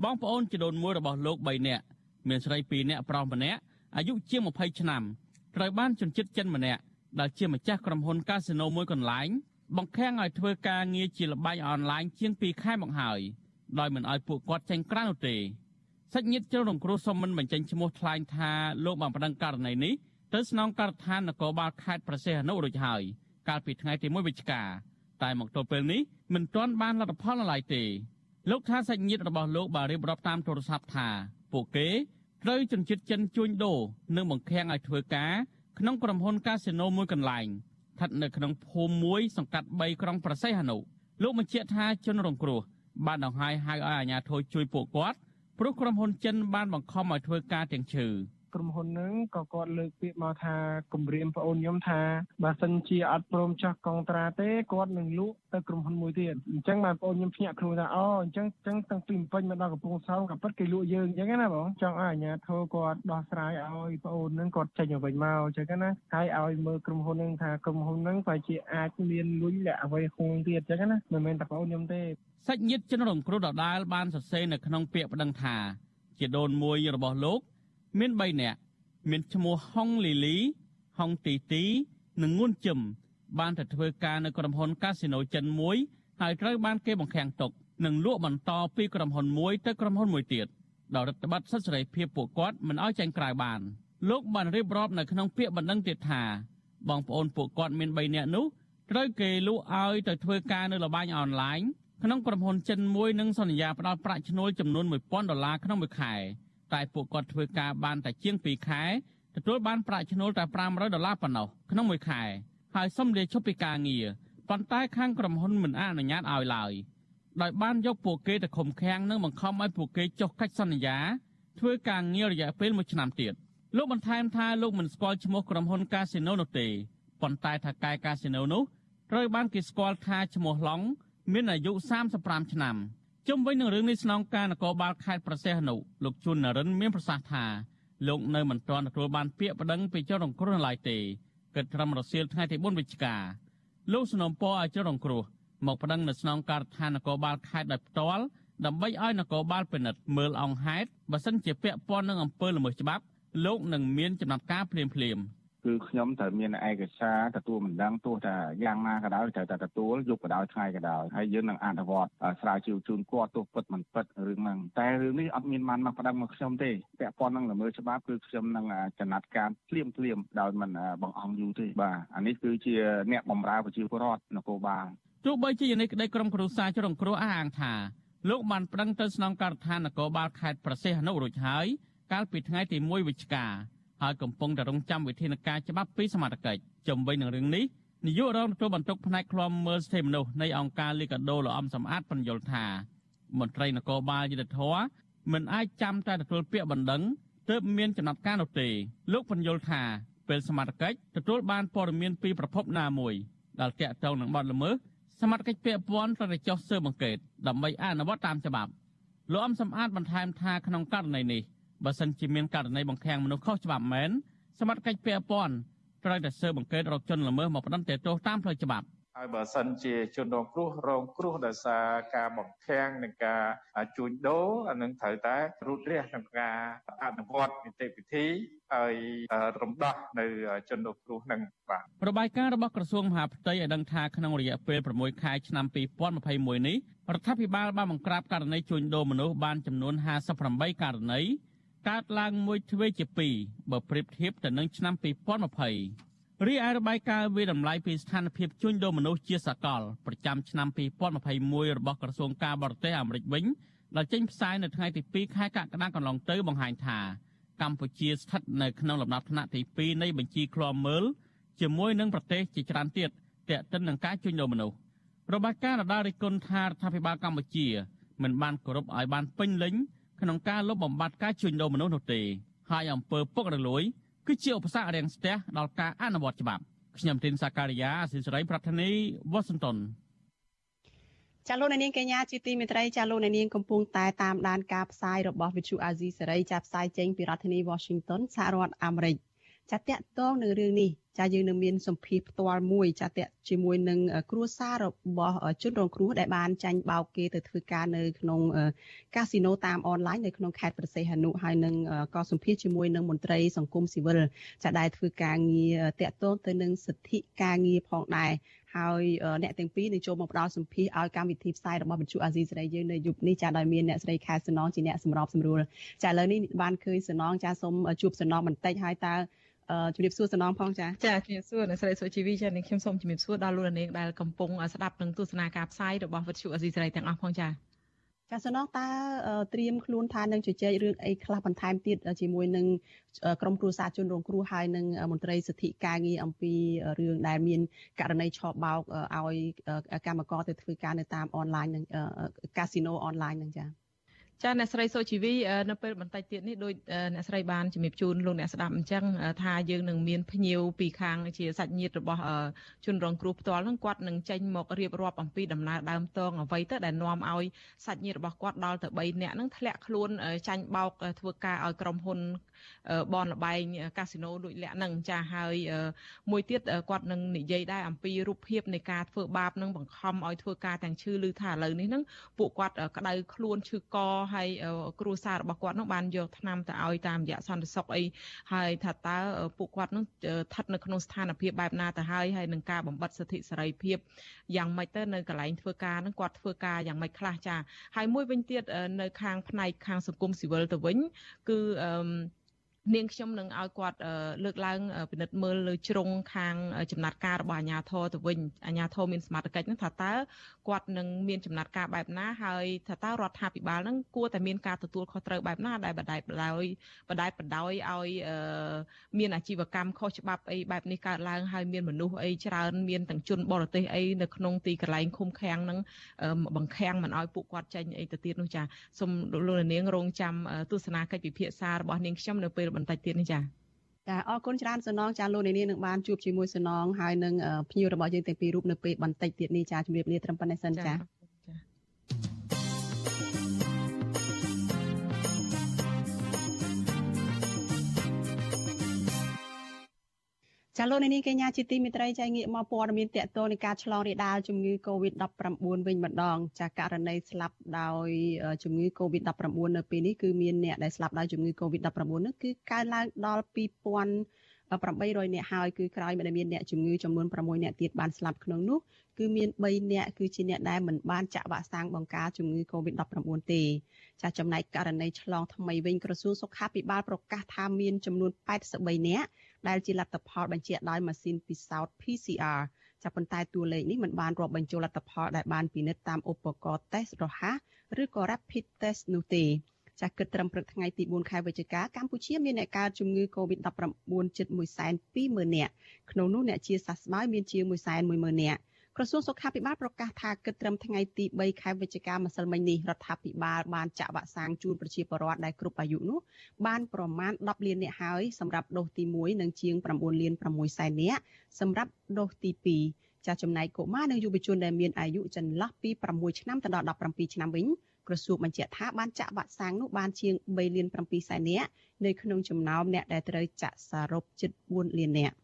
បងប្អូនជីដូនមួយរបស់លោក3នាក់មានស្រី2នាក់ប្រុសម្នាក់អាយុជាង20ឆ្នាំត្រូវបានជនជាតិចិនម្នាក់ដែលជាម្ចាស់ក្រុមហ៊ុនកាស៊ីណូមួយកន្លែងបង្ខាំងឲ្យធ្វើការងារជាលបែងអនឡាញជាង2ខែមកហើយដោយមិនឲ្យពួកគាត់ចេញក្រៅនោះទេ សាច់ញាតិជ្រុលរងគ្រោះសុំមិនបញ្ចេញឈ្មោះថ្លែងថាលោកបានប្តឹងករណីនេះទៅស្នងការដ្ឋាននគរបាលខេត្តប្រសេះអនុរួចហើយកាលពីថ្ងៃទី1វិច្ឆិកាតែមកទល់ពេលនេះមិនទាន់បានលទ្ធផលនៅឡើយទេលោកថាសាច់ញាតិរបស់លោកបានរៀបរាប់តាមទូរស័ព្ទថាពួកគេត្រូវជនជាតិចិនជួញដូរនិងបង្ខាំងឲ្យធ្វើការក្នុងក្រុមហ៊ុនកាស៊ីណូមួយកន្លែងស្ថិតនៅក្នុងភូមិមួយសង្កាត់3ក្រុងប្រសេះអនុលោកបញ្ជាក់ថាជនរងគ្រោះបានដង្ហែហៅឲ្យអាជ្ញាធរជួយពួកគាត់ ព្រោះក្រុមហ៊ុនចិនបានបង្ខំឲ្យធ្វើការទាំងឈើក្រុមហ៊ុនហ្នឹងក៏គាត់លើកពាក្យមកថាគម្រាមប្អូនខ្ញុំថាបើសិនជាអត់ព្រមចោះកុងត្រាទេគាត់នឹងលក់ទៅក្រុមហ៊ុនមួយទៀតអញ្ចឹងបានប្អូនខ្ញុំភ្ញាក់ខ្លួនថាអូអញ្ចឹងអញ្ចឹងតាំងពីពេញមកដល់កំពង់សោមក៏ពិតគេលក់យើងអញ្ចឹងណាបងចង់ឲ្យអាជ្ញាធរគាត់ដោះស្រាយឲ្យប្អូនហ្នឹងគាត់ចេញមកវិញមកអញ្ចឹងណាហើយឲ្យមើលក្រុមហ៊ុនហ្នឹងថាក្រុមហ៊ុនហ្នឹងប្រហែលជាអាចមានលុយលាក់អ្វីហួងទៀតអញ្ចឹងណាមិនមែនតែប្អូនខ្ញុំទេ សាច់ញាតិជនរងគ្រោះដដាលបានសរសេរនៅក្នុងពាក្យប្តឹងថាជាដូនមួយរបស់លោក មាន3នាក់មានឈ្មោះហុងលីលីហុងទីទី និងងួនជឹមបានទៅធ្វើការនៅក្រុមហ៊ុនកាស៊ីណូចិនមួយហើយត្រូវបានគេបង្ខាំងទុកនិងលក់បន្តពីក្រុមហ៊ុនមួយទៅក្រុមហ៊ុនមួយទៀតដោយរដ្ឋបတ်សិទ្ធិសេរីភាពពួកគាត់មិនឲ្យចេញក្រៅបានលោកបានរៀបរាប់នៅក្នុងពាក្យបណ្ដឹងទៀតថាបងប្អូនពួកគាត់មាន3នាក់នោះត្រូវគេលក់ឲ្យទៅធ្វើការនៅលបែងអនឡាញ ក្នុងក្រុមហ៊ុនចិនមួយនឹងសន្យាផ្ដល់ប្រាក់ឈ្នួលចំនួន1000ដុល្លារក្នុងមួយខែតែពួកគាត់ធ្វើការបានតែជាង2ខែទទួលបានប្រាក់ឈ្នួលតែ500ដុល្លារប៉ុណ្ណោះក្នុងមួយខែហើយសុំលាឈប់ពីការងារប៉ុន្តែខាងក្រុមហ៊ុនមិនអនុញ្ញាតឲ្យឡើយដោយបានយកពួកគេទៅឃុំឃាំងនិងបង្ខំឲ្យពួកគេចុះកិច្ចសន្យាធ្វើការងាររយៈពេល1ឆ្នាំទៀតលោកបន្ថែមថាលោកមិនស្គាល់ឈ្មោះក្រុមហ៊ុនកាស៊ីណូនោះទេប៉ុន្តែថាកែកាស៊ីណូនោះត្រូវបានគេស្គាល់ថាឈ្មោះឡុង មានអាយុ35ឆ្នាំជុំវិញនឹងរឿងនេះស្នងការនគរបាលខេត្តប្រសេះនុលោកជួននរិនមានប្រសាសន៍ថាលោកនៅមិនទាន់ទទួលបានពាក្យប្តឹងពីជនរងគ្រោះនៅឡើយទេគិតត្រឹមរសៀលថ្ងៃទី4វិច្ឆិកាលោកสนមពរឲ្យជនរងគ្រោះមកប្តឹងនៅស្នងការដ្ឋាននគរបាលខេត្តដោយផ្ទាល់ដើម្បីឲ្យនគរបាលពិនិត្យមើលអង្គហេតុបើសិនជាពាក់ព័ន្ធនឹងអំពើល្មើសច្បាប់លោកនឹងមានចំណាត់ការភ្លាមភ្លាមៗ គឺខ្ញុំត្រូវមានឯកសារទទួលមិនដឹងទោះតែយ៉ាងណាក៏ដោយត្រូវតែទទួលយប់ក៏ដោយថ្ងៃក៏ដោយហើយយើងនឹងអនុវត្តស្រាវជ្រាវជូនគាត់ទោះពិតមិនពិតរឿងហ្នឹងតែរឿងនេះអត់មានបានមកប្តឹងមកខ្ញុំទេពាក់ព័ន្ធនឹងល្មើសច្បាប់គឺខ្ញុំនឹងចំណាត់ការភ្លាមភ្លាមដោយមិនបង្អង់យូរទេបាទអានេះគឺជាអ្នកបម្រើប្រជាពលរដ្ឋនគរបាលទោះបីជាយ៉ាងនេះក្តីក្រុមគ្រួសារចរងគ្រោះអះអាងថាលោកបានប្តឹងទៅស្នងការដ្ឋាននគរបាលខេត្តប្រសេះអនុរួចហើយកាលពីថ្ងៃទី1វិច្ឆិកា ហើយកំពុងតែរងចាំវិធានការច្បាប់ពីសមត្ថកិច្ចជំវិញនឹងរឿងនេះនាយករងទទួលបន្ទុកផ្នែកឃ្លាំមើលសិទ្ធិមនុស្សនៃអង្គការលីកាដូលោកអំសំអាតបញ្យល់ថាមន្ត្រីនគរបាលយុទ្ធធរមិនអាចចាំតែទទួលពាក្យបណ្ដឹងទើបមានចំណាត់ការនោះទេលោកបញ្យល់ថាពេលសមត្ថកិច្ចទទួលបានព័ត៌មានពីប្រភពណាមួយដែលតាក់ទងនឹងបទល្មើសសមត្ថកិច្ចពាក់ព័ន្ធត្រូវតែចុះស៊ើបអង្កេតដើម្បីអនុវត្តតាមច្បាប់លោកអំសំអាតបន្ថែមថាក្នុងករណីនេះ បើសិនជាមានករណីបង្ខាំងមនុស្សខុសច្បាប់មែនសមត្ថកិច្ចពាក់ព័ន្ធត្រូវតែស៊ើបអង្កេតរកជនល្មើសមកផ្តន្ទាទោសតាមផ្លូវច្បាប់ហើយបើសិនជាជនរងគ្រោះរងគ្រោះដោយសារការបង្ខាំងនិងការជួញដូរអានឹងត្រូវតែរូតរះក្នុងការអនុវត្តនីតិវិធីហើយរំដោះនៅជនរងគ្រោះនឹងបាទរបាយការណ៍របស់ក្រសួងមហាផ្ទៃឲ្យដឹងថាក្នុងរយៈពេល6ខែឆ្នាំ2021នេះរដ្ឋាភិបាលបានបង្ក្រាបករណីជួញដូរមនុស្សបានចំនួន58ករណី កើតឡើងមួយទ្វេជា2បើប្រៀបធៀបទៅនឹងឆ្នាំ2020រីឯរបាយការណ៍វិតម្លៃពីស្ថានភាពជួញដូរមនុស្សជាសកលប្រចាំឆ្នាំ2021របស់ក្រសួងការបរទេសអាមេរិកវិញដែលចេញផ្សាយនៅថ្ងៃទី2ខែកក្កដាកន្លងទៅបង្ហាញថាកម្ពុជាស្ថិតនៅក្នុងលំដាប់ថ្នាក់ទី2នៃបញ្ជីឃ្លាំមើលជាមួយនឹងប្រទេសជាច្រើនទៀតទាក់ទិននឹងការជួញដូរមនុស្សរបាយការណ៍រដារិគុណថារដ្ឋាភិបាលកម្ពុជាមិនបានគោរពឲ្យបានពេញលេញ ក្នុងការលុបបំបាត់ការជួញដូរមនុស្សនោះទេហើយអំពើពុករលួយគឺជាឧបសគ្គរាំងស្ទះដល់ការអនុវត្តច្បាប់ខ្ញុំទីនសាការីយ៉ាអសិសរីប្រធានីវ៉ាស៊ីនតោនចាលោកនាងកញ្ញាជាទីមេត្រីចាលោកនាងកំពុងតែតាមដានការផ្សាយរបស់វិទ្យុអាស៊ីសេរីចាផ្សាយចេញពីរដ្ឋធានី Washington សហរដ្ឋអាមេរិក ចាតកតងនឹងរឿងនេះចាយើងនឹងមានសម្ភារផ្ទាល់មួយចាតកជាមួយនឹងគ្រួសាររបស់ជនរងគ្រោះដែលបានចាញ់បោកគេទៅធ្វើការនៅក្នុងកាស៊ីណូតាមអនឡាញនៅក្នុងខេត្តប្រសេះហនុហើយនឹងក៏សម្ភារជាមួយនឹងមន្ត្រីសង្គមស៊ីវិលចាដែលធ្វើការងារតកតងទៅនឹងសិទ្ធិការងារផងដែរ ហើយអ្នកទាំងពីរនឹងចូលមកផ្ដល់សម្ភារឲ្យកម្មវិធីផ្សាយរបស់វិទ្យុអាស៊ីសេរីយើងនៅយប់នេះចាដោយមានអ្នកស្រីខែសំណងជាអ្នកសម្របសម្រួលចាឥឡូវនេះបានឃើញសំណងចាសូមជួបសំណងបន្តិចហើយតើជំរាបសួរសំណងផងចាចាជំរាបសួរអ្នកស្រីសុជីវីចានាងខ្ញុំសូមជំរាបសួរដល់លោកនាងដែលកំពុងស្ដាប់និងទស្សនាការផ្សាយរបស់វិទ្យុអាស៊ីសេរីទាំងអស់ផងចា ចាសសំណងតើត្រៀមខ្លួនថានឹងជជែករឿងអីខ្លះបន្ថែមទៀតជាមួយនឹងក្រមគ្រួសារជនរងគ្រោះហើយនឹងមន្ត្រីសិទ្ធិការងារអំពីរឿងដែលមានករណីឆបោកឲ្យកម្មករទៅធ្វើការនៅតាមអនឡាញនឹងកាស៊ីណូអនឡាញនឹងចា៎ ចាអ្នកស្រីសូជីវីនៅពេលបន្តិចទៀតនេះដោយអ្នកស្រីបានជំរាបជូនលោកអ្នកស្ដាប់អញ្ចឹងថាយើងនឹងមានភ្ញៀវពីខាងជាសាច់ញាតិរបស់ជនរងគ្រោះផ្ទាល់ហ្នឹងគាត់នឹងចេញមករៀបរាប់អំពីដំណើរដើមតងអ្វីទៅដែលនាំឲ្យសាច់ញាតិរបស់គាត់ដល់ទៅ3នាក់ហ្នឹងធ្លាក់ខ្លួនចាញ់បោកធ្វើការឲ្យក្រុមហ៊ុន បនលបែងកាស៊ីណូដូចលាក់ហ្នឹងចាហើយមួយទៀតគាត់នឹងនិយាយដែរអំពីរូបភាពនៃការធ្វើបាបនឹងបង្ខំឲ្យធ្វើការទាំងឈឺឬថាឥឡូវនេះហ្នឹងពួកគាត់ក្តៅខ្លួនឈឺកហើយគ្រួសាររបស់គាត់នឹងបានយកថ្នាំទៅឲ្យតាមរយៈសន្តិសុខអីហើយថាតើពួកគាត់នឹងស្ថិតនៅក្នុងស្ថានភាពបែបណាទៅហើយហើយនឹងការបំបត្តិសិទ្ធិសេរីភាពយ៉ាងម៉េចទៅនៅកន្លែងធ្វើការនឹងគាត់ធ្វើការយ៉ាងម៉េចខ្លះចាហើយមួយវិញទៀតនៅខាងផ្នែកខាងសង្គមស៊ីវិលទៅវិញគឺអឺ នាងខ្ញុំនឹងឲ្យគាត់លើកឡើងពិនិត្យមើលលើជ្រុងខាងចំណាត់ការរបស់អាជ្ញាធរទៅវិញអាជ្ញាធរមានសមត្ថកិច្ចនឹងថាតើគាត់នឹងមានចំណាត់ការបែបណាហើយថាតើរដ្ឋាភិបាលនឹងគួរតែមានការទទួលខុសត្រូវបែបណាដែលបដិបដោយបដិបដោយឲ្យមានអាជីវកម្មខុសច្បាប់អីបែបនេះកើតឡើងហើយមានមនុស្សអីច្រើនមានទាំងជនបរទេសអីនៅក្នុងទីកន្លែងឃុំឃាំងនឹងបង្ខាំងមិនឲ្យពួកគាត់ចេញអីទៅទៀតនោះចាសូមលោកនាងរងចាំទស្សនាកិច្ចពិភាក្សារបស់នាងខ្ញុំនៅពេលបន្តិចទៀតនេះចាចាអរគុណច្រើនសំណងចាលោកនាងនឹងបានជួបជាមួយសំណងហើយនឹងភ្ញៀវរបស់យើងទាំងពីររូបនៅពេលបន្តិចទៀតនេះចាជំរាបលាត្រឹមប៉ុណ្ណេះសិនចា ចាលោកនាងកញ្ញាជាទីមេត្រីចែកងាកមកព័ត៌មានតកតនៃការឆ្លងរាលដាលជំងឺ Covid-19 វិញម្ដង ចាករណីស្លាប់ដោយជំងឺ Covid-19 នៅពេលនេះគឺមានអ្នកដែលស្លាប់ដោយជំងឺ Covid-19 នោះគឺកើនឡើងដល់2800នាក់ហើយគឺក្រោយមកដែលមានអ្នកជំងឺចំនួន6នាក់ទៀតបានស្លាប់ក្នុងនោះគឺមាន3នាក់គឺជាអ្នកដែលមិនបានចាក់វ៉ាក់សាំងបង្ការជំងឺ Covid-19 ទេចាចំណែកករណីឆ្លងថ្មីវិញក្រសួងសុខាភិបាលប្រកាសថាមានចំនួន83នាក់ ដែលជាលទ្ធផលបញ្ជាក់ដោយម៉ាស៊ីនពិសោធន៍ PCR ចាប់ប៉ុន្តែតួលេខនេះមិនបានរាប់បញ្ចូលលទ្ធផលដែលបានពិនិត្យតាមឧបករណ៍តេស្តរហ័សឬក៏ Rapid Test នោះទេចាស់គិតត្រឹមព្រឹកថ្ងៃទី4ខែវិច្ឆិកាកម្ពុជាមានអ្នកកើតជំងឺ Covid-19 ជិត120,000នាក់ក្នុងនោះអ្នកជាសះស្បើយមានជាង110,000នាក់ ក្រសួងសុខាភិបាលប្រកាសថាគិតត្រឹមថ្ងៃទី3ខែវិច្ឆិកាម្សិលមិញនេះរដ្ឋាភិបាលបានចាក់វ៉ាក់សាំងជូនប្រជាពលរដ្ឋដែលគ្រប់អាយុនោះបានប្រមាណ10លាននាក់ហើយសម្រាប់ដូសទី1និងជាង9លាន6សែននាក់សម្រាប់ដូសទី2ចាចំណែកកុមារនិងយុវជនដែលមានអាយុចន្លោះពី6ឆ្នាំទៅដល់17ឆ្នាំវិញក្រសួងបញ្ជាក់ថាបានចាក់វ៉ាក់សាំងនោះបានជាង3លាន7សែននាក់នៅក្នុងចំណោមអ្នកដែលត្រូវចាក់សរុបជិត4លាននាក់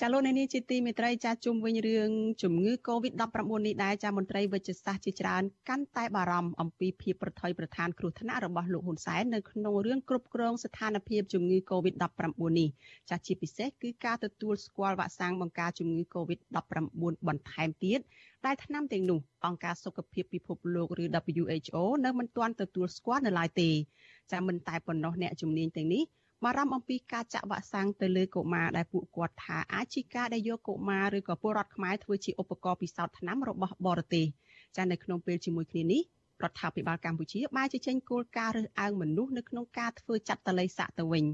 ចាលោកនានីជាទីមេត្រីចាជុំវិញរឿងជំងឺ Covid-19 នេះដែរចាមន្ត្រីវិទ្យាសាស្ត្រជាច្រើនកាន់តែបារម្ភអំពីភាពប្រថុយប្រឋានគ្រោះថ្នាក់របស់លោកហ៊ុនសែននៅក្នុងរឿងគ្រប់គ្រងស្ថានភាពជំងឺ Covid-19 នេះចាជាពិសេសគឺការទទួលស្គាល់វ៉ាក់សាំងបង្ការជំងឺ Covid-19 បន្ថែមទៀតដែលថ្នាំទាំងនោះអង្គការសុខភាពពិភពលោកឬ WHO នៅមិនទាន់ទទួលស្គាល់នៅឡើយទេចាមិនតែប៉ុណ្ណោះអ្នកជំនាញទាំងនេះ បារម្ភអំពីការចាក់វ៉ាក់សាំងទៅលើកុមារដែលពួកគាត់ថាអាចជាការដែលយកកុមារឬក៏ពលរដ្ឋខ្មែរធ្វើជាឧបករណ៍ពិសោធន៍ថ្នាំរបស់បរទេសចានៅក្នុងពេលជាមួយគ្នានេះរដ្ឋាភិបាលកម្ពុជាបានជជែកគោលការណ៍រើសអើងមនុស្សនៅក្នុងការធ្វើចាត់តល័យសាក់ទៅវិញ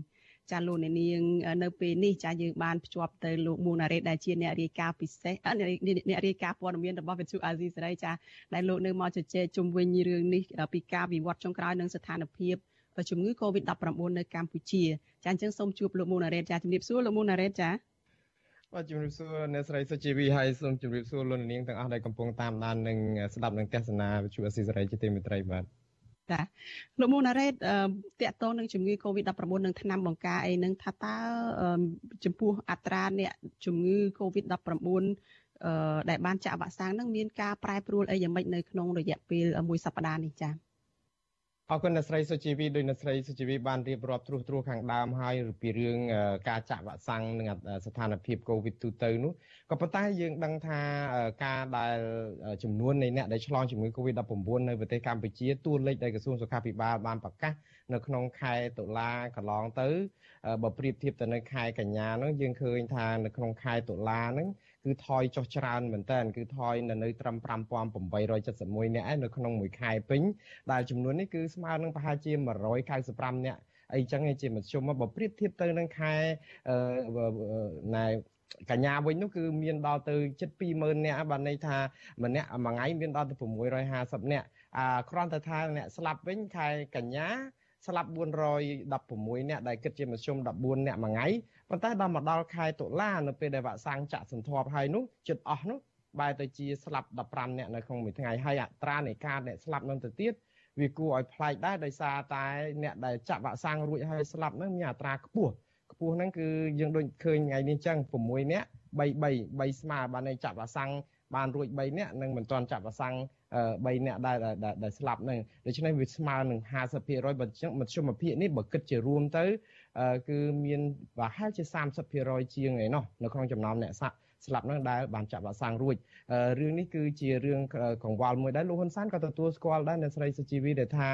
ចាលោកអ្នកនាងនៅពេលនេះចាយើងបានភ្ជាប់ទៅលោកមូណារ៉េតដែលជាអ្នករាយការណ៍ពិសេសអ្នករាយការណ៍ព័ត៌មានរបស់វិទ្យុអាស៊ីសេរីចាដែលលោកនៅមកជជែកជុំវិញរឿងនេះពីការវិវត្តចុងក្រោយនិងស្ថានភាព ជំងឺ Covid-19 នៅកម្ពុជាចាអញ្ចឹងសូមជួបលោកមូណារ៉េតចាជំរាបសួរលោកមូណារ៉េតចាបាទជំរាបសួរអ្នកស្រីសុជីវីហើយសូមជម្រាបសួរលោកនាងទាំងអស់ដែលកំពុងតាមដាននិងស្ដាប់នឹងទស្សនាវិទ្យុអស៊ីសេរីជាទីមេត្រីបាទចាលោកមូណារ៉េតតកតងនឹងជំងឺ Covid-19 នឹងថ្នាំបង្ការអីនឹងថាតើចំពោះអត្រាអ្នកជំងឺ Covid-19 ដែលបានចាក់វ៉ាក់សាំងនឹងមានការប្រែប្រួលអីយ៉ាងម៉េចនៅក្នុងរយៈពេលមួយសប្តាហ៍នេះចា៎ អរគុណអ្នកស្រីសុជីវីដោយអ្នកស្រីសុជីវីបានរៀបរាប់ត្រួសត្រាសខាងដើមហើយពីរឿងការចាក់វ៉ាក់សាំងនិងស្ថានភាពកូវីដទូទៅនោះក៏ប៉ុន្តែយើងដឹងថាការដែលចំនួននៃអ្នកដែលឆ្លងជំងឺ Covid-19 នៅប្រទេសកម្ពុជាតួលេខដែលក្រសួងសុខាភិបាលបានប្រកាសនៅក្នុងខែតុលាកន្លងទៅបើប្រៀបធៀបទៅនៅខែកញ្ញានោះយើងឃើញថានៅក្នុងខែតុលាហ្នឹង គឺថយចុះច្រើនមែនតើគឺថយនៅនៅត្រឹម5871នាក់ឯនៅក្នុងមួយខែពេញដែលចំនួននេះគឺស្មើនឹងប្រហែលជា195នាក់អីចឹងឯងជាមធ្យមបើប្រៀបធៀបទៅនឹងខែណែកញ្ញាវិញនោះគឺមានដល់ទៅជិត20000នាក់បានន័យថាម្នាក់មួយថ្ងៃមានដល់ទៅ650នាក់អាគ្រាន់តែថាអ្នកស្លាប់វិញខែកញ្ញាស្លាប់416នាក់ដែលគិតជាមធ្យម14នាក់មួយថ្ងៃ ប៉ុន្តែដល់មកដល់ខែតុលានៅពេលដែលវ៉ាក់សាំងចាក់សន្ធាប់ហើយនោះជិតអស់នោះបែរទៅជាស្លាប់15នាក់នៅក្នុងមួយថ្ងៃហើយអត្រានៃការអ្នកស្លាប់នឹងទៅទៀតវាគួរឲ្យប្លែកដែរដោយសារតែអ្នកដែលចាក់វ៉ាក់សាំងរួចហើយស្លាប់នឹងមានអត្រាខ្ពស់ខ្ពស់ហ្នឹងគឺយើងដូចឃើញថ្ងៃនេះចឹង6នាក់3 3 3ស្មើបានតែចាក់វ៉ាក់សាំងបានរួច3នាក់និងមិនទាន់ចាក់វ៉ាក់សាំង3នាក់ដែលដែលស្លាប់ហ្នឹងដូច្នេះវាស្មើនឹង50%បើចឹងមធ្យមភាពនេះបើគិតជារួមទៅ គឺមានប្រហែលជា30%ជាងឯណោះនៅក្នុងចំណោមអ្នកសាក់ ស្លាប់ហ្នឹងដែលបានចាក់វ៉ាក់សាំងរួចរឿងនេះគឺជារឿងកង្វល់មួយដែរលោកហ៊ុនសែនក៏ទទួលស្គាល់ដែរអ្នកស្រីសុជីវីដែលថា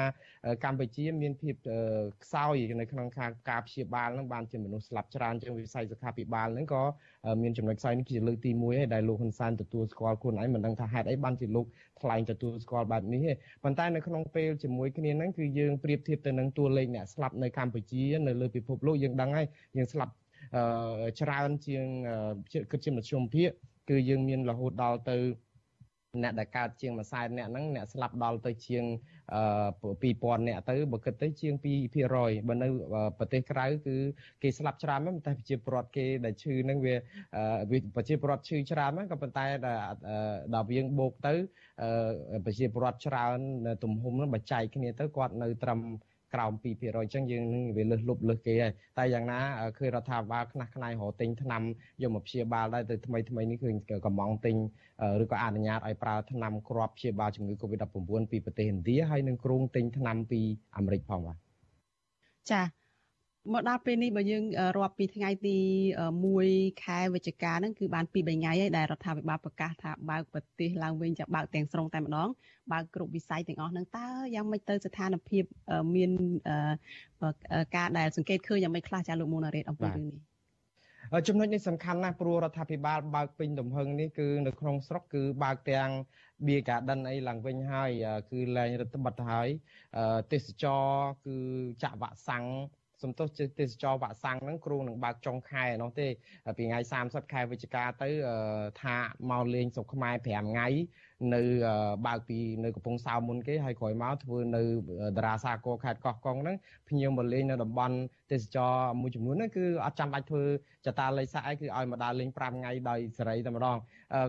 កម្ពុជាមានភាពខ្សោយនៅក្នុងការការព្យាបាលហ្នឹងបានជាមនុស្សស្លាប់ច្រើនជាងវិស័យសុខាភិបាលហ្នឹងក៏មានចំណុចខ្សោយនេះជាលើកទី1ហើយដែលលោកហ៊ុនសែនទទួលស្គាល់ខ្លួនឯងមិនដឹងថាហេតុអីបានជាលោកថ្លែងទទួលស្គាល់បែបនេះទេប៉ុន្តែនៅក្នុងពេលជាមួយគ្នាហ្នឹងគឺយើងប្រៀបធៀបទៅនឹងតួលេខអ្នកស្លាប់នៅកម្ពុជានៅលើពិភពលោកយើងដឹងហើយយើងស្លាប់ ច្រើនជាងគិតជាមធ្យមភាគគឺយើងមានរហូតដល់ទៅអ្នកដែលកើតជាងមួយសែនអ្នកហ្នឹងអ្នកស្លាប់ដល់ទៅជាង2000អ្នកទៅបើគិតទៅជាង2%បើនៅប្រទេសក្រៅគឺគេស្លាប់ច្រើនមែនតែប្រជាពលរដ្ឋគេដែលឈឺហ្នឹងវាប្រជាពលរដ្ឋឈឺច្រើនហ្នឹងក៏ប៉ុន្តែដល់វាងបូកទៅប្រជាពលរដ្ឋច្រើនទំហំហ្នឹងបើចែកគ្នាទៅគាត់នៅត្រឹម ក្រោម2%អញ្ចឹងយើងនឹងវាលើសលុបលើសគេហើយតែយ៉ាងណាឃើញរដ្ឋាភិបាលខ្នះខ្នាយរកទិញថ្នាំយកមកព្យាបាលដែរទៅថ្មីថ្មីនេះឃើញកំងទិញឬក៏អនុញ្ញាតឲ្យប្រើថ្នាំគ្រាប់ព្យាបាលជំងឺ Covid-19 ពីប្រទេសឥណ្ឌាហើយនឹងគ្រោងទិញថ្នាំពីអាមេរិកផងបាទចា មកដល់ពេលនេះបើយើងរាប់ពីថ្ងៃទី1ខែវិច្ឆិកាហ្នឹងគឺបានពី3ថ្ងៃហើយដែលរដ្ឋាភិបាលប្រកាសថាបើកប្រទេសឡើងវិញចាបើកទាំងស្រុងតែម្ដងបើកគ្រប់វិស័យទាំងអស់ហ្នឹងតើយ៉ាងម៉េចទៅស្ថានភាពមានការដែលសង្កេតឃើញយ៉ាងម៉េចខ្លះចាលោកមូណារ៉េតអំពីរឿងនេះចំណុចនេះសំខាន់ណាស់ព្រោះរដ្ឋាភិបាលបើកពេញទំហឹងនេះគឺនៅក្នុងស្រុកគឺបើកទាំង Beer Garden អីឡើងវិញហើយគឺលែងរដ្ឋបတ်ហើយទេសចរគឺចាក់វ៉ាក់សាំង សំទោសទេសចរវ៉ាក់សាំងហ្នឹងគ្រូនឹងបើកចុងខែនោះទេពីថ្ងៃ30ខែវិច្ឆិកាទៅថាមកលេងស្រុកខ្មែរ5ថ្ងៃ នៅបើកពីនៅកំពង់សោមមុនគេហើយក្រោយមកធ្វើនៅតារាសាគរខេត្តកោះកុងហ្នឹងភ្ញៀវមកលេងនៅតំបន់ទេសចរមួយចំនួនហ្នឹងគឺអត់ចាំបាច់ធ្វើចតាល័យសាក់អីគឺឲ្យមកដើរលេង5ថ្ងៃដោយសេរីតែម្ដង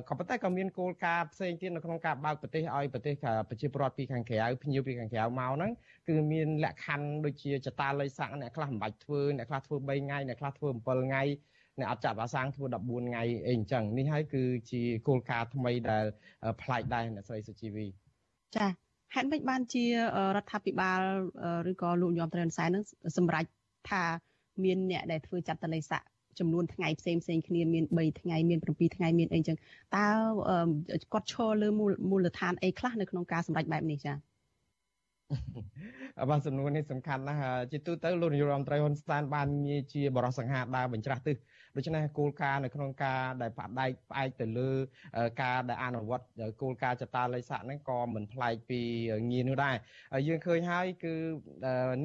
ក៏ប៉ុន្តែក៏មានគោលការណ៍ផ្សេងទៀតនៅក្នុងការបើកប្រទេសឲ្យប្រទេសប្រជាពលរដ្ឋពីខាងក្រៅភ្ញៀវពីខាងក្រៅមកហ្នឹងគឺមានលក្ខខណ្ឌដូចជាចតាល័យសាក់អ្នកខ្លះមិនបាច់ធ្វើអ្នកខ្លះធ្វើ3ថ្ងៃអ្នកខ្លះធ្វើ7ថ្ងៃ អ្នកអត់ចាប់អាសាំងធ្វើ14ថ្ងៃអីអញ្ចឹងនេះហើយគឺជាគោលការណ៍ថ្មីដែលប្លែកដែរអ្នកស្រីសុជីវីចាហេតុម៉េចបានជារដ្ឋាភិបាលឬក៏លោកយមត្រែនសែននឹងសម្រេចថាមានអ្នកដែលធ្វើចាត់តលិស័កចំនួនថ្ងៃផ្សេងផ្សេងគ្នាមាន3ថ្ងៃមាន7ថ្ងៃមានអីចឹងតើគាត់ឈរលើមូលដ្ឋានអីខ្លះនៅក្នុងការសម្រេចបែបនេះចា៎បាទសំណួរនេះសំខាន់ណាស់ជាទូទៅលោកនាយករដ្ឋមន្ត្រីហ៊ុនសែនបានងារជាបរិសង្ហាដើរបញ្ច្រាស់ទិស ដូច្នេះគោលការណ៍នៅក្នុងការដែលផ្ដាច់ផ្អែកទៅលើការដែលអនុវត្តគោលការណ៍ចតាលេខស័កហ្នឹងក៏មិនប្លែកពីងារនោះដែរយើងឃើញហើយគឺ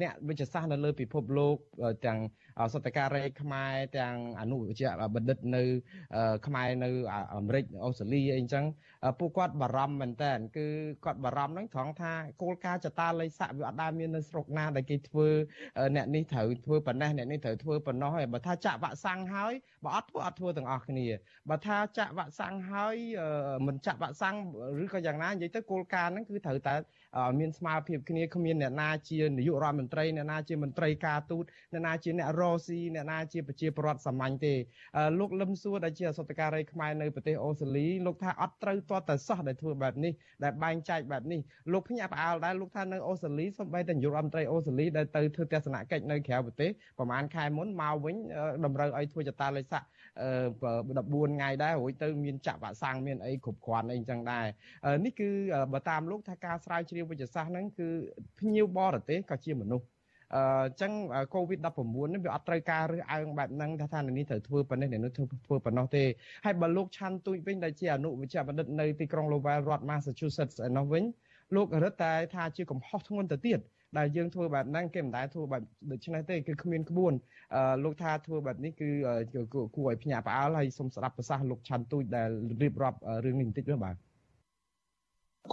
អ្នកវិទ្យាសាស្ត្រនៅលើពិភពលោកទាំង សតការីខ្មែរទាំងអនុវិជ្ជាបណ្ឌិតនៅខ្មែរនៅអាមេរិកអូស្ត្រាលីអីចឹងពួកគាត់បារម្ភមែនតើគឺគាត់បារម្ភហ្នឹងត្រង់ថាគោលការណ៍ចតាល័យស័កវាអត់ដែលមាននៅស្រុកណាដែលគេធ្វើអ្នកនេះត្រូវធ្វើប៉ុណ្ណេះអ្នកនេះត្រូវធ្វើប៉ុណ្ណោះហើយបើថាចាក់វ៉ាក់សាំងហើយបើអត់ធ្វើអត់ធ្វើទាំងអស់គ្នាបើថាចាក់វ៉ាក់សាំងហើយមិនចាក់វ៉ាក់សាំងឬក៏យ៉ាងណានិយាយទៅគោលការណ៍ហ្នឹងគឺត្រូវតែមានស្មារតីគ្នាគ្មានអ្នកណាជានាយករដ្ឋមន្ត្រីអ្នកណាជាមន្ត្រីការទូតអ្នកណាជាអ្នករស់ស៊ីអ្នកណាជាប្រជាពលរដ្ឋសាមញ្ញទេលោកលឹមសួរដែលជាអសតការីខ្មែរនៅប្រទេសអូស្ត្រាលីលោកថាអត់ត្រូវទាល់តែសោះដែលធ្វើបែបនេះដែលបែងចែកបែបនេះលោកភ្ញាក់ផ្អើលដែរលោកថានៅអូស្ត្រាលីសូម្បីតែនាយករដ្ឋមន្ត្រីអូស្ត្រាលីដែលទៅធ្វើទស្សនកិច្ចនៅក្រៅប្រទេសប្រហែលខែមុនមកវិញតម្រូវឲ្យធ្វើចតាលេខស័ក14ថ្ងៃដែររួចទៅមានចាក់វ៉ាក់សាំងមានអីគ្រប់គ្រាន់អីចឹងដែរនេះគឺបើតាមលោកថាការស្រាវជ្រាវវិទ្យាសាស្ត្រហ្នឹងគឺភ្ញៀវបរទេសក៏ជាមនុស្ស អញ្ចឹង COVID-19 នេះវាអត់ត្រូវការរើសអើងបែបហ្នឹងថាថានេះត្រូវធ្វើប៉ុណ្ណេះនេះធ្វើធ្វើប៉ុណ្ណោះទេហើយបើលោកឆាន់ទូចវិញដែលជាអនុវិជ្ជាបណ្ឌិតនៅទីក្រុង Lowell រដ្ឋ Massachusetts ឯនោះវិញលោករឹតតែថាជាកំហុសធ្ងន់ទៅទៀតដែលយើងធ្វើបែបហ្នឹងគេមិនដែលធ្វើបែបដូច្នេះទេគឺគ្មានក្បួនលោកថាធ្វើបែបនេះគឺគួរឲ្យភ្ញាក់ផ្អើលហើយសូមស្ដាប់ប្រសាសន៍លោកឆាន់ទូចដែលរៀបរាប់រឿងនេះបន្តិចមើលបាទ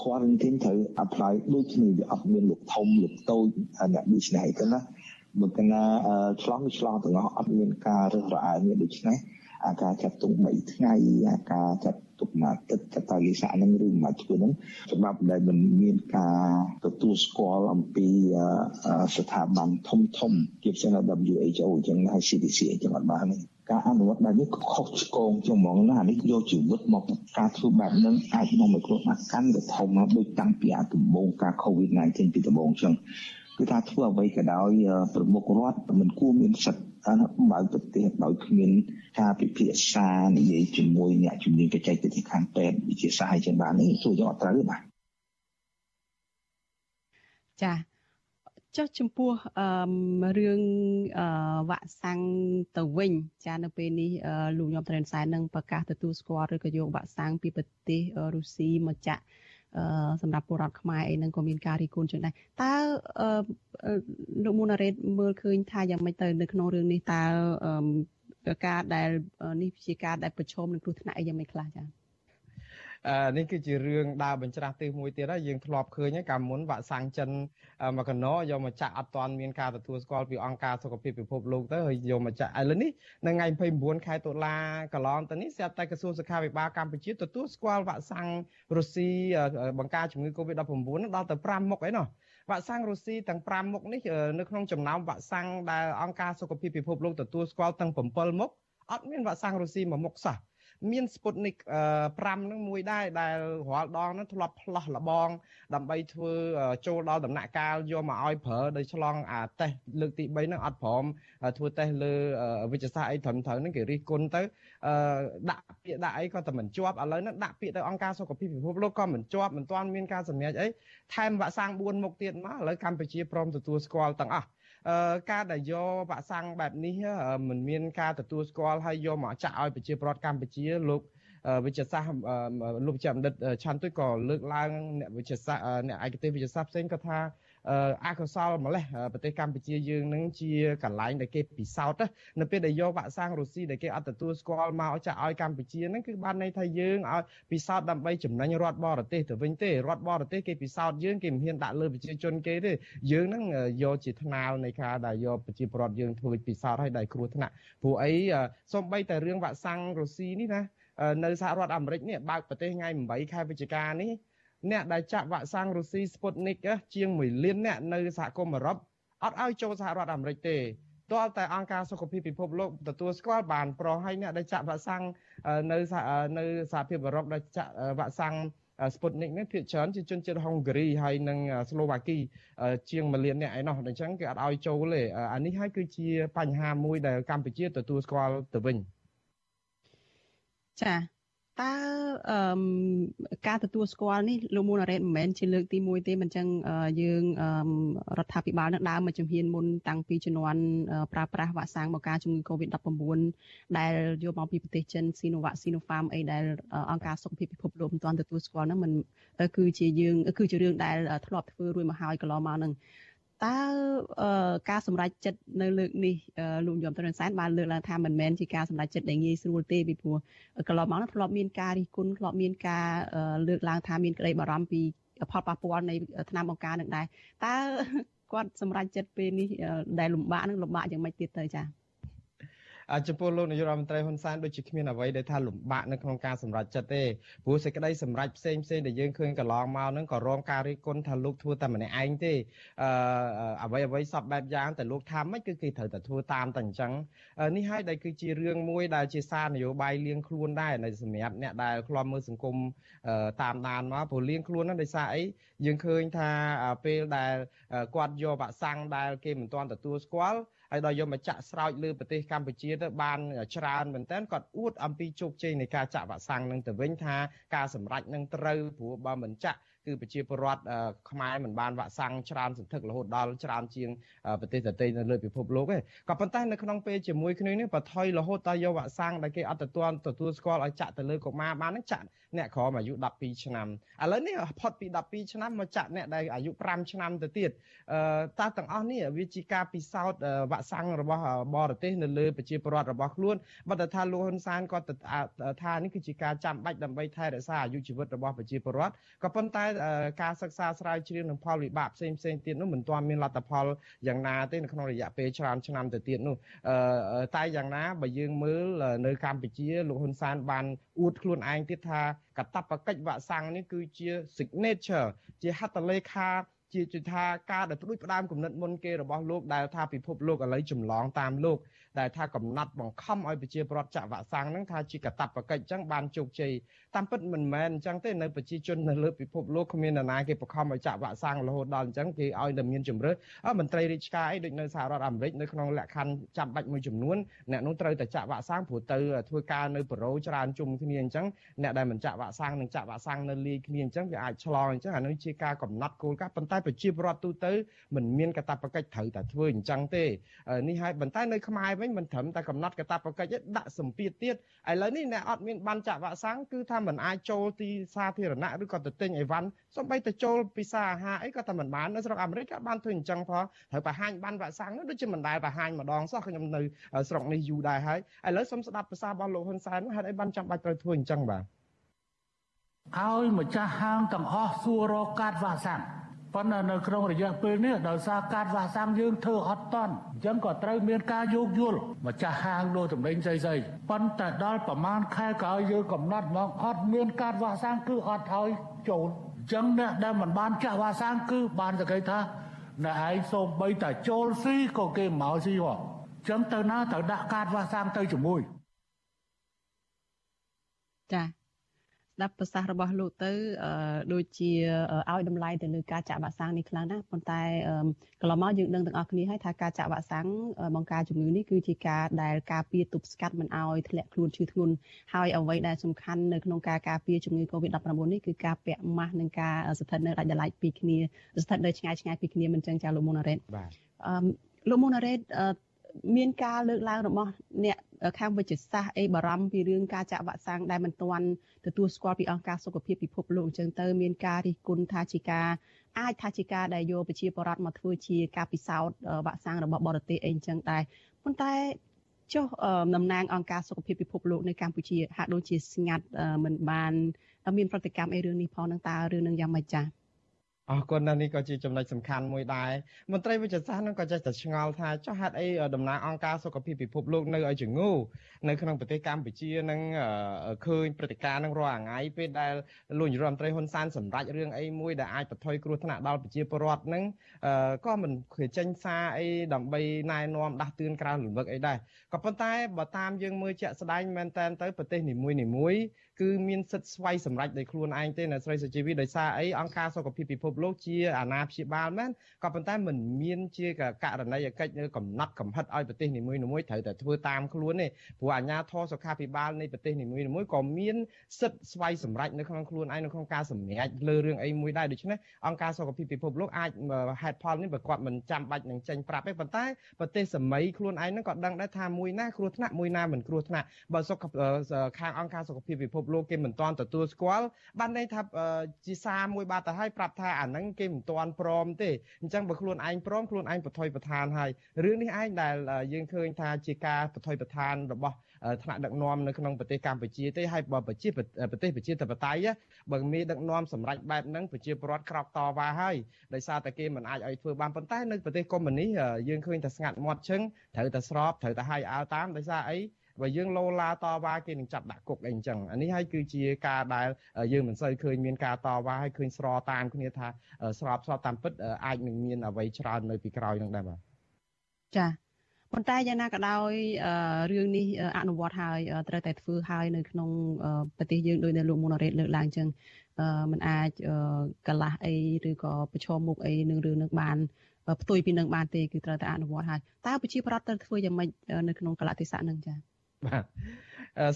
quarantine ត្រូវ apply ដូចគ្នាវាអត់មានលោកធំលោកតូចអ្នក business ទៅណាបើកណាឆ្លងឆ្លងទាំងអស់អត់មានការរើសរអើងដូច្នេះអាការចាត់ទុក3ថ្ងៃអាការចាត់ទុកមួយទឹកចតាលិស័កនឹងឬមួយធ្វើនឹងសម្រាប់ដែលមិនមានការទទួលស្គាល់អំពីស្ថាប័នធំធំជាពិសេស WHO អញ្ចឹងហើយ CDC អញ្ចឹងអត់បានទេ ការអនុវត្តបែបនេះខុសឆ្គងជាងហ្មងណានេះយកជីវិតមកការធ្វើបែបហ្នឹងអាចនាំឲ្យគ្រោះថ្នាក់កាន់តែធំមកដូចតាំងពីអាដំបូងការ COVID-19 ពីដំបូងអញ្ចឹងគឺថាធ្វើអ្វីក៏ដោយប្រមុខរដ្ឋមិនគួរមានសិទ្ធិបើកប្រទេសដោយគ្មានការពិភាក្សានិយាយជាមួយអ្នកជំនាញបច្ចេកទេសខាងពេទ្យវិទ្យាសាស្ត្រអញ្ចឹងបាននេះជួយយកអត់ត្រូវទេបាទចា ចុះចំពោះអឺរឿងអឺវ៉ាក់សាំងទៅវិញ ចានៅពេលនេះលោកញោមត្រែនសែននឹងប្រកាសទទួលស្គាល់ឬក៏យកវ៉ាក់សាំងពីប្រទេសរុស្ស៊ីមកចាក់អឺសម្រាប់ពលរដ្ឋខ្មែរអីហ្នឹងក៏មានការរីកគុណចឹងដែរតើលោកមូណារ៉េតមើលឃើញថាយ៉ាងម៉េចទៅនៅក្នុងរឿងនេះតើការដែលនេះជាការដែលប្រឈមនឹងគ្រោះថ្នាក់អីយ៉ាងម៉េចខ្លះចា៎ នេះគឺជារឿងដើរបញ្ច្រាស់ទិសមួយទៀតហើយយើងធ្លាប់ឃើញហើយកាលមុនវ៉ាក់សាំងចិនមកកណោយកមកចាក់អត់ទាន់មានការទទួលស្គាល់ពីអង្គការសុខភាពពិភពលោកទៅហើយយកមកចាក់ឥឡូវនេះនៅថ្ងៃ29ខែតុលាកន្លងទៅនេះស្រាប់តែក្រសួងសុខាភិបាលកម្ពុជាទទួលស្គាល់វ៉ាក់សាំងរុស្ស៊ីបង្ការជំងឺ Covid-19 ដល់ទៅ5មុខអីណោះវ៉ាក់សាំងរុស្ស៊ីទាំង5មុខនេះនៅក្នុងចំណោមវ៉ាក់សាំងដែលអង្គការសុខភាពពិភពលោកទទួលស្គាល់ទាំង7មុខអត់មានវ៉ាក់សាំងរុស្ស៊ីមួយមុខសោះ មានស្ពុតនិក5នឹងមួយដែរដែលរាល់ដងនឹងធ្លាប់ផ្លោះលបង ដើម្បីធ្វើចូលដល់ដំណាក់កាលយកមកឲ្យប្រើដោយឆ្លងអាតេស្តលើកទី3នឹងអត់ព្រមធ្វើតេស្តលើវិទ្យាសាស្ត្រអីត្រឹមត្រូវនឹងគេរិះគន់ទៅដាក់ពាក្យដាក់អីក៏តែមិនជាប់ឥឡូវហ្នឹងដាក់ពាក្យទៅអង្គការសុខភាពពិភពលោកក៏មិនជាប់មិនទាន់មានការសម្រេចអីថែមវ៉ាក់សាំង4មុខទៀតមកឥឡូវកម្ពុជាព្រមទទួលស្គាល់ទាំងអស់ ការដែលយកវ៉ាក់សាំងបែបនេះមិនមានការទទួលស្គាល់ហើយយកមកចាក់ឲ្យប្រជាពលរដ្ឋកម្ពុជាលោកវិទ្យាសាស្ត្រលោកវិជ្ជបណ្ឌិតឆាន់ទុយក៏លើកឡើងអ្នកវិទ្យាសាស្ត្រអ្នកឯកទេសវិទ្យាសាស្ត្រផ្សេងក៏ថា អកុសលម្លេះប្រទេសកម្ពុជាយើងនឹងជាកន្លែងដែលគេពិសោធន៍នៅពេលដែលយកវ៉ាក់សាំងរុស្ស៊ីដែលគេអត់ទទួលស្គាល់មកចាក់ឲ្យកម្ពុជាហ្នឹងគឺបានន័យថាយើងឲ្យពិសោធន៍ដើម្បីចំណេញរដ្ឋបរទេសទៅវិញទេរដ្ឋបរទេសគេពិសោធន៍យើងគេមិនហ៊ានដាក់លើប្រជាជនគេទេយើងហ្នឹងយកជាថ្នាលនៃការដែលយកប្រជាពលរដ្ឋយើងធ្វើពិសោធន៍ឲ្យដែលគ្រោះថ្នាក់ព្រោះអីសំបីតែរឿងវ៉ាក់សាំងរុស្ស៊ីនេះណានៅសហរដ្ឋអាមេរិកនេះបើកប្រទេសថ្ងៃ8ខែវិច្ឆិកានេះ អ្នកដែលចាក់វ៉ាក់សាំងរុស្ស៊ី Sputnik ជាង1លានអ្នកនៅសហគមន៍អឺរ៉ុបអត់ឲ្យចូលសហរដ្ឋអាមេរិកទេទាល់តែអង្គការសុខភាពពិភពលោកទទួលស្គាល់បានប្រោះឲ្យអ្នកដែលចាក់វ៉ាក់សាំងនៅនៅសហភាពអឺរ៉ុបដែលចាក់វ៉ាក់សាំង Sputnik នេះភាគច្រើនជាជនជាតិហុងហ្គារីហើយនិងស្លូវ៉ាគីជាង1លានអ្នកឯណោះអញ្ចឹងគេអត់ឲ្យចូលទេអានេះហើយគឺជាបញ្ហាមួយដែលកម្ពុជាទទួលស្គាល់ទៅវិញចា តើអឺការទទួលស្គាល់នេះលោកមូណារ៉េតមិនមែនជាលើកទី1ទេមិនចឹងយើងរដ្ឋាភិបាលនឹងដើរមកជំហានមុនតាំងពីជំនាន់ប្រើប្រាស់វ៉ាក់សាំងមកការជំងឺ Covid-19 ដែលយកមកពីប្រទេសចិន Sinovac Sinopharm អីដែលអង្គការសុខភាពពិភពលោកមិនទាន់ទទួលស្គាល់ហ្នឹងមិនគឺជាយើងគឺជារឿងដែលធ្លាប់ធ្វើរួចមកហើយកន្លងមកហ្នឹង តើការសម្រេចចិត្តនៅលើកនេះលោកយមត្រនសែនបានលើកឡើងថាមិនមែនជាការសម្រេចចិត្តដែលងាយស្រួលទេពីព្រោះកន្លងមកនោះធ្លាប់មានការរិះគន់ធ្លាប់មានការលើកឡើងថាមានក្តីបារម្ភពីផលប៉ះពាល់នៃថ្នាំបង្ការនឹងដែរតើគាត់សម្រេចចិត្តពេលនេះដែលលំបាកនឹងលំបាកយ៉ាងម៉េចទៀតទៅចា៎ ចំពោះលោកនាយករដ្ឋមន្ត្រីហ៊ុនសែនដូចជាគ្មានអ្វីដែលថាលំបាកនៅក្នុងការសម្រេចចិត្តទេព្រោះសេចក្តីសម្រេចផ្សេងផ្សេងដែលយើងឃើញកន្លងមកហ្នឹងក៏រងការរិះគន់ថាលោកធ្វើតែម្នាក់ឯងទេអឺអ្វីអ្វីសពបែបយ៉ាងតែលោកថាមិនគឺគេត្រូវតែធ្វើតាមតែអញ្ចឹងនេះហើយដែលគឺជារឿងមួយដែលជាសារនយោបាយលៀងខ្លួនដែរនៅសម្រាប់អ្នកដែលធ្លាប់មើលសង្គមតាមដានមកព្រោះលៀងខ្លួនហ្នឹងដោយសារអីយើងឃើញថាពេលដែលគាត់យកវ៉ាក់សាំងដែលគេមិនទាន់ទទួលស្គាល់ ហើយដល់យកមកចាក់ស្រោចលើប្រទេសកម្ពុជាទៅបានច្រើនមែនតើគាត់អួតអំពីជោគជ័យនៃការចាក់វ៉ាក់សាំងនឹងទៅវិញថាការសម្រេចនឹងត្រូវព្រោះបើមិនចាក់ គឺប្រជាពលរដ្ឋខ្មែរមិនបានវ៉ាក់សាំងច្រើនសន្ធឹករហូតដល់ច្រើនជាងប្រទេសដទៃនៅលើពិភពលោកទេក៏ប៉ុន្តែនៅក្នុងពេលជាមួយគ្នានេះបថុយរហូតដល់យកវ៉ាក់សាំងដែលគេអត់ទទួលទទួលស្គាល់ឲ្យចាក់ទៅលើកុមារបាននឹងចាក់អ្នកក្រោមអាយុ12ឆ្នាំឥឡូវនេះផុតពី12ឆ្នាំមកចាក់អ្នកដែលអាយុ5ឆ្នាំទៅទៀតអឺតើទាំងអស់នេះវាជាការពិសោធន៍វ៉ាក់សាំងរបស់បរទេសនៅលើប្រជាពលរដ្ឋរបស់ខ្លួនបើតែថាលោកហ៊ុនសែនគាត់ថានេះគឺជាការចាំបាច់ដើម្បីថែរក្សាអាយុជីវិតរបស់ប្រជាពលរដ្ឋក៏ប៉ុន្តែការសិក្សាស្រាវជ្រាវនឹងផលវិបាកផ្សេងផ្សេងទៀតនោះមិនទាន់មានលទ្ធផលយ៉ាងណាទេនៅក្នុងរយៈពេលច្រើនឆ្នាំទៅទៀតនោះតែយ៉ាងណាបើយើងមើលនៅកម្ពុជាលោកហ៊ុនសែនបានអួតខ្លួនឯងទៀតថាកតបកិច្ចវ៉ាក់សាំងនេះគឺជា signature ជាហត្ថលេខា ជាជាថាការដែលផ្ដួចផ្ដើមគំនិតមុនគេរបស់លោកដែលថាពិភពលោកឥឡូវចម្លងតាមលោកដែលថាកំណត់បង្ខំឲ្យប្រជាពលរដ្ឋចាក់វ៉ាក់សាំងហ្នឹងថាជាកតបកិច្ចអញ្ចឹងបានជោគជ័យតាមពិតមិនមែនអញ្ចឹងទេនៅប្រជាជននៅលើពិភពលោកគ្មាននរណាគេបង្ខំឲ្យចាក់វ៉ាក់សាំងរហូតដល់អញ្ចឹងគេឲ្យតែមានជំរឿមន្ត្រីរាជការអីដូចនៅសហរដ្ឋអាមេរិកនៅក្នុងលក្ខខណ្ឌចាំបាច់មួយចំនួនអ្នកនោះត្រូវតែចាក់វ៉ាក់សាំងព្រោះទៅធ្វើការនៅបរិោច្រើនជុំគ្នាអញ្ចឹងអ្នកដែលមិនចាក់វ៉ាក់សាំងនឹងចាក់វ៉ាក់សាំងនៅលាយគ្នាអញ្ចឹងវាអាចឆ្លងអញ្ចឹងអានោះជាការកំណត់គោលការណ៍ប៉ុន្តែប្រជាពលរដ្ឋទូទៅមិនមានកាតព្វកិច្ចត្រូវតែធ្វើអញ្ចឹងទេនេះហើយប៉ុន្តែនៅខ្មែរវិញមិនត្រឹមតែកំណត់កាតព្វកិច្ចទេដាក់សម្ពាធទៀតឥឡូវនេះអ្នកអត់មានបានចាក់វ៉ាក់សាំងគឺថាមិនអាចចូលទីសាធារណៈឬក៏ទៅទិញអីវ៉ាន់សូម្បីទៅចូលពិសាអាហារអីក៏តែមិនបាននៅស្រុកអាមេរិកក៏បានធ្វើអញ្ចឹងផងត្រូវបង្ហាញបានវ៉ាក់សាំងនោះដូចជាមិនដែលបង្ហាញម្ដងសោះខ្ញុំនៅស្រុកនេះយូរដែរហើយឥឡូវសូមស្ដាប់ប្រសាសន៍របស់លោកហ៊ុនសែនហេតុអីបានចាំបាច់ត្រូវធ្វើអញ្ចឹងបាទឲ្យម្ចាស់ហាងទាំងអស់សួររកកាតវ៉ាក់សាំង ប៉ុន្តែនៅក្នុងរយៈពេលនេះដោយសារកាតវ៉ាក់សាំងយើងធ្វើអត់តន់អញ្ចឹងក៏ត្រូវមានការយោគយល់ម្ចាស់ហាងលោកតម្លេងស្អីស្អីប៉ុន្តែដល់ប្រមាណខែក្រោយយើងកំណត់មកអត់មានកាតវ៉ាក់សាំងគឺអត់ឲ្យចូលអញ្ចឹងអ្នកដែលមិនបានចាក់វ៉ាក់សាំងគឺបានសក្តិថាអ្នកឯងសូម្បីតែចូលស៊ីក៏គេមកស៊ីហ៎អញ្ចឹងទៅណាត្រូវដាក់កាតវ៉ាក់សាំងទៅជាមួយចា ស្ដាប់ប្រសាសន៍របស់លោកទៅដូចជាឲ្យតម្លៃទៅលើការចាក់វ៉ាក់សាំងនេះខ្លាំងណាស់ប៉ុន្តែកន្លងមកយើងដឹងទាំងអស់គ្នាហើយថាការចាក់វ៉ាក់សាំងបង្ការជំងឺនេះគឺជាការដែលការពារទប់ស្កាត់មិនឲ្យធ្លាក់ខ្លួនឈឺធ្ងន់ហើយអ្វីដែលសំខាន់នៅក្នុងការការពារជំងឺ Covid-19 នេះគឺការពាក់ម៉ាស់និងការស្ថិតនៅដាច់ដライពីគ្នាស្ថិតនៅឆ្ងាយឆ្ងាយពីគ្នាមិនចឹងចាលោកមូណារ៉េតបាទលោកមូណារ៉េត មានការលើកឡើងរបស់អ្នកខាងវិទ្យាសាស្ត្រអីបារម្ភពីរឿងការចាក់វ៉ាក់សាំងដែលមិនទាន់ទទួលស្គាល់ពីអង្គការសុខភាពពិភពលោកអញ្ចឹងទៅមានការរិះគន់ថាជាការអាចថាជាការដែលយកប្រជាពលរដ្ឋមកធ្វើជាការពិសោធន៍វ៉ាក់សាំងរបស់បរទេសអីអញ្ចឹងដែរប៉ុន្តែចុះតំណាងអង្គការសុខភាពពិភពលោកនៅកម្ពុជាហាក់ដូចជាស្ងាត់មិនបាន មានប្រតិកម្មអីរឿងនេះផងនឹងតើរឿងនឹងយ៉ាងម៉េចចា៎ អរគុណណាស់នេះក៏ជាចំណុចសំខាន់មួយដែរមន្ត្រីវិទ្យាសាស្ត្រនឹងក៏ចេះតែឆ្ងល់ថាចុះហេតុអីតំណាងអង្គការសុខភាពពិភពលោកនៅឲ្យជំងឺនៅក្នុងប្រទេសកម្ពុជានឹងឃើញព្រឹត្តិការណ៍នឹងរាល់ថ្ងៃពេលដែលលោកនាយរដ្ឋមន្ត្រីហ៊ុនសែនសម្រេចរឿងអីមួយដែលអាចបន្ថយគ្រោះថ្នាក់ដល់ប្រជាពលរដ្ឋនឹងក៏មិនឃើញចេញសារអីដើម្បីណែនាំដាស់តឿនក្រៅលំវឹកអីដែរក៏ប៉ុន្តែបើតាមយើងមើលជាក់ស្ដែងមែនតែនទៅប្រទេសនីមួយៗគឺមានសិទ្ធិស្វ័យសម្រេចដោយខ្លួនឯងទេនៅស្រីសុជីវីដោយសារអីអង្គការសុខភាពពិភពលោកជាអាណាព្យាបាលមែនក៏ប៉ុន្តែមិនមានជាករណីយកិច្ចនៅកំណត់កំហិតឲ្យប្រទេសនីមួយៗត្រូវតែធ្វើតាមខ្លួនទេព្រោះអាជ្ញាធរសុខាភិបាលនៃប្រទេសនីមួយៗក៏មានសិទ្ធិស្វ័យសម្រេចនៅក្នុងខ្លួនឯងនៅក្នុងការសម្រេចលើរឿងអីមួយដែរដូច្នេះអង្គការសុខភាពពិភពលោកអាចហេតុផលនេះបើគាត់មិនចាំបាច់នឹងចេញប្រាប់ទេប៉ុន្តែប្រទេសសម័យខ្លួនឯងហ្នឹងក៏ដឹងដែរថាមួយណាគ្រោះថ្នាក់មួយណាមិនគ្រោះថ្នាក់បើសុខខាងអង្គការសុខភាពពិភពលោកគេមិនទាន់ទទួលស្គាល់បានន័យថាជាសារមួយបាទទៅឲ្យប្រាប់ថាអាហ្នឹងគេមិនទាន់ព្រមទេអញ្ចឹងបើខ្លួនឯងព្រមខ្លួនឯងបថុយប្រឋានហើយរឿងនេះឯងដែលយើងឃើញថាជាការបថុយប្រឋានរបស់ថ្នាក់ដឹកនាំនៅក្នុងប្រទេសកម្ពុជាទេហើយបើប្រជាប្រទេសប្រជាធិបតេយ្យបើមានដឹកនាំសម្រាប់បែបហ្នឹងប្រជាពលរដ្ឋក្រោកតវ៉ាហើយដោយសារតែគេមិនអាចឲ្យធ្វើបានប៉ុន្តែនៅប្រទេសកុម្មុយនីសយើងឃើញតែស្ងាត់មាត់ឈឹងត្រូវតែស្របត្រូវតែឲ្យអើតាមដោយសារអី បើយើងលោឡាតវ៉ាគេនឹងចាប់ដាក់គុកអីអញ្ចឹងអានេះហើយគឺជាការដែលយើងមិនសូវឃើញមានការតវ៉ាហើយឃើញស្របតាមគ្នាថាស្របស្របតាមពិតអាចនឹងមានអ្វីច្រើននៅពីក្រោយនឹងដែរបាទចាប៉ុន្តែយ៉ាងណាក៏ដោយរឿងនេះអនុវត្តហើយត្រូវតែធ្វើហើយនៅក្នុងប្រទេសយើងដោយនៅលោកមុនរ៉េតលើកឡើងចឹងมันអាចកលាស់អីឬក៏ប្រឈមមុខអីនឹងរឿងនឹងបានផ្ទុយពីនឹងបានទេគឺត្រូវតែអនុវត្តហើយតើប្រជាប្រដ្ឋត្រូវធ្វើយ៉ាងម៉េចនៅក្នុងកលៈទេសៈនឹងចា៎ បាទ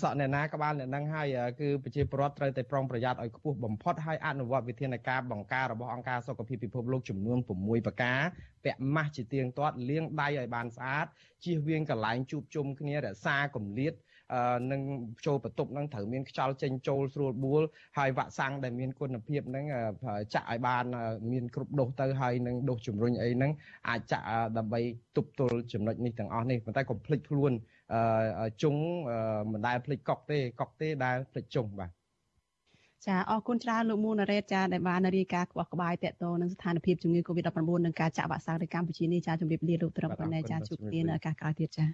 សក់អ្នកណាក៏បានអ្នកនឹងហើយគឺប្រជាពលរដ្ឋត្រូវតែប្រុងប្រយ័ត្នឲ្យខ្ពស់បំផុតហើយអនុវត្តវិធានការបង្ការរបស់អង្គការសុខភាពពិភពលោកចំនួន6ប្រការពាក់ម៉ាស់ជាទៀងទាត់លាងដៃឲ្យបានស្អាតជៀសវាងកន្លែងជួបជុំគ្នារក្សាកម្រិតនឹងចូលបន្ទប់នឹងត្រូវមានខ្យល់ចេញចូលស្រួលបួលហើយវ៉ាក់សាំងដែលមានគុណភាពនឹងចាក់ឲ្យបានមានគ្រប់ដូសទៅហើយនឹងដូសជំរុញអីហ្នឹងអាចចាក់ដើម្បីទប់ទល់ចំណុចនេះទាំងអស់នេះប៉ុន្តែកុំភ្លេចខ្លួន ជុងមិនដែលភ្លេចកុកទេកុកទេដែលភ្លេចជុងបាទចាអរគុណច្រើនលោកមូណារ៉េតចាដែលបានរាយការណ៍ក្បោះក្បាយតកតទៅនឹងស្ថានភាពជំងឺ Covid-19 និងការចាក់វ៉ាក់សាំងនៅកម្ពុជានេះចាជម្រាបលាលោកត្រឹមប៉ុណ្ណេះចាជួបគ្នានៅឱកាសក្រោយទៀតចា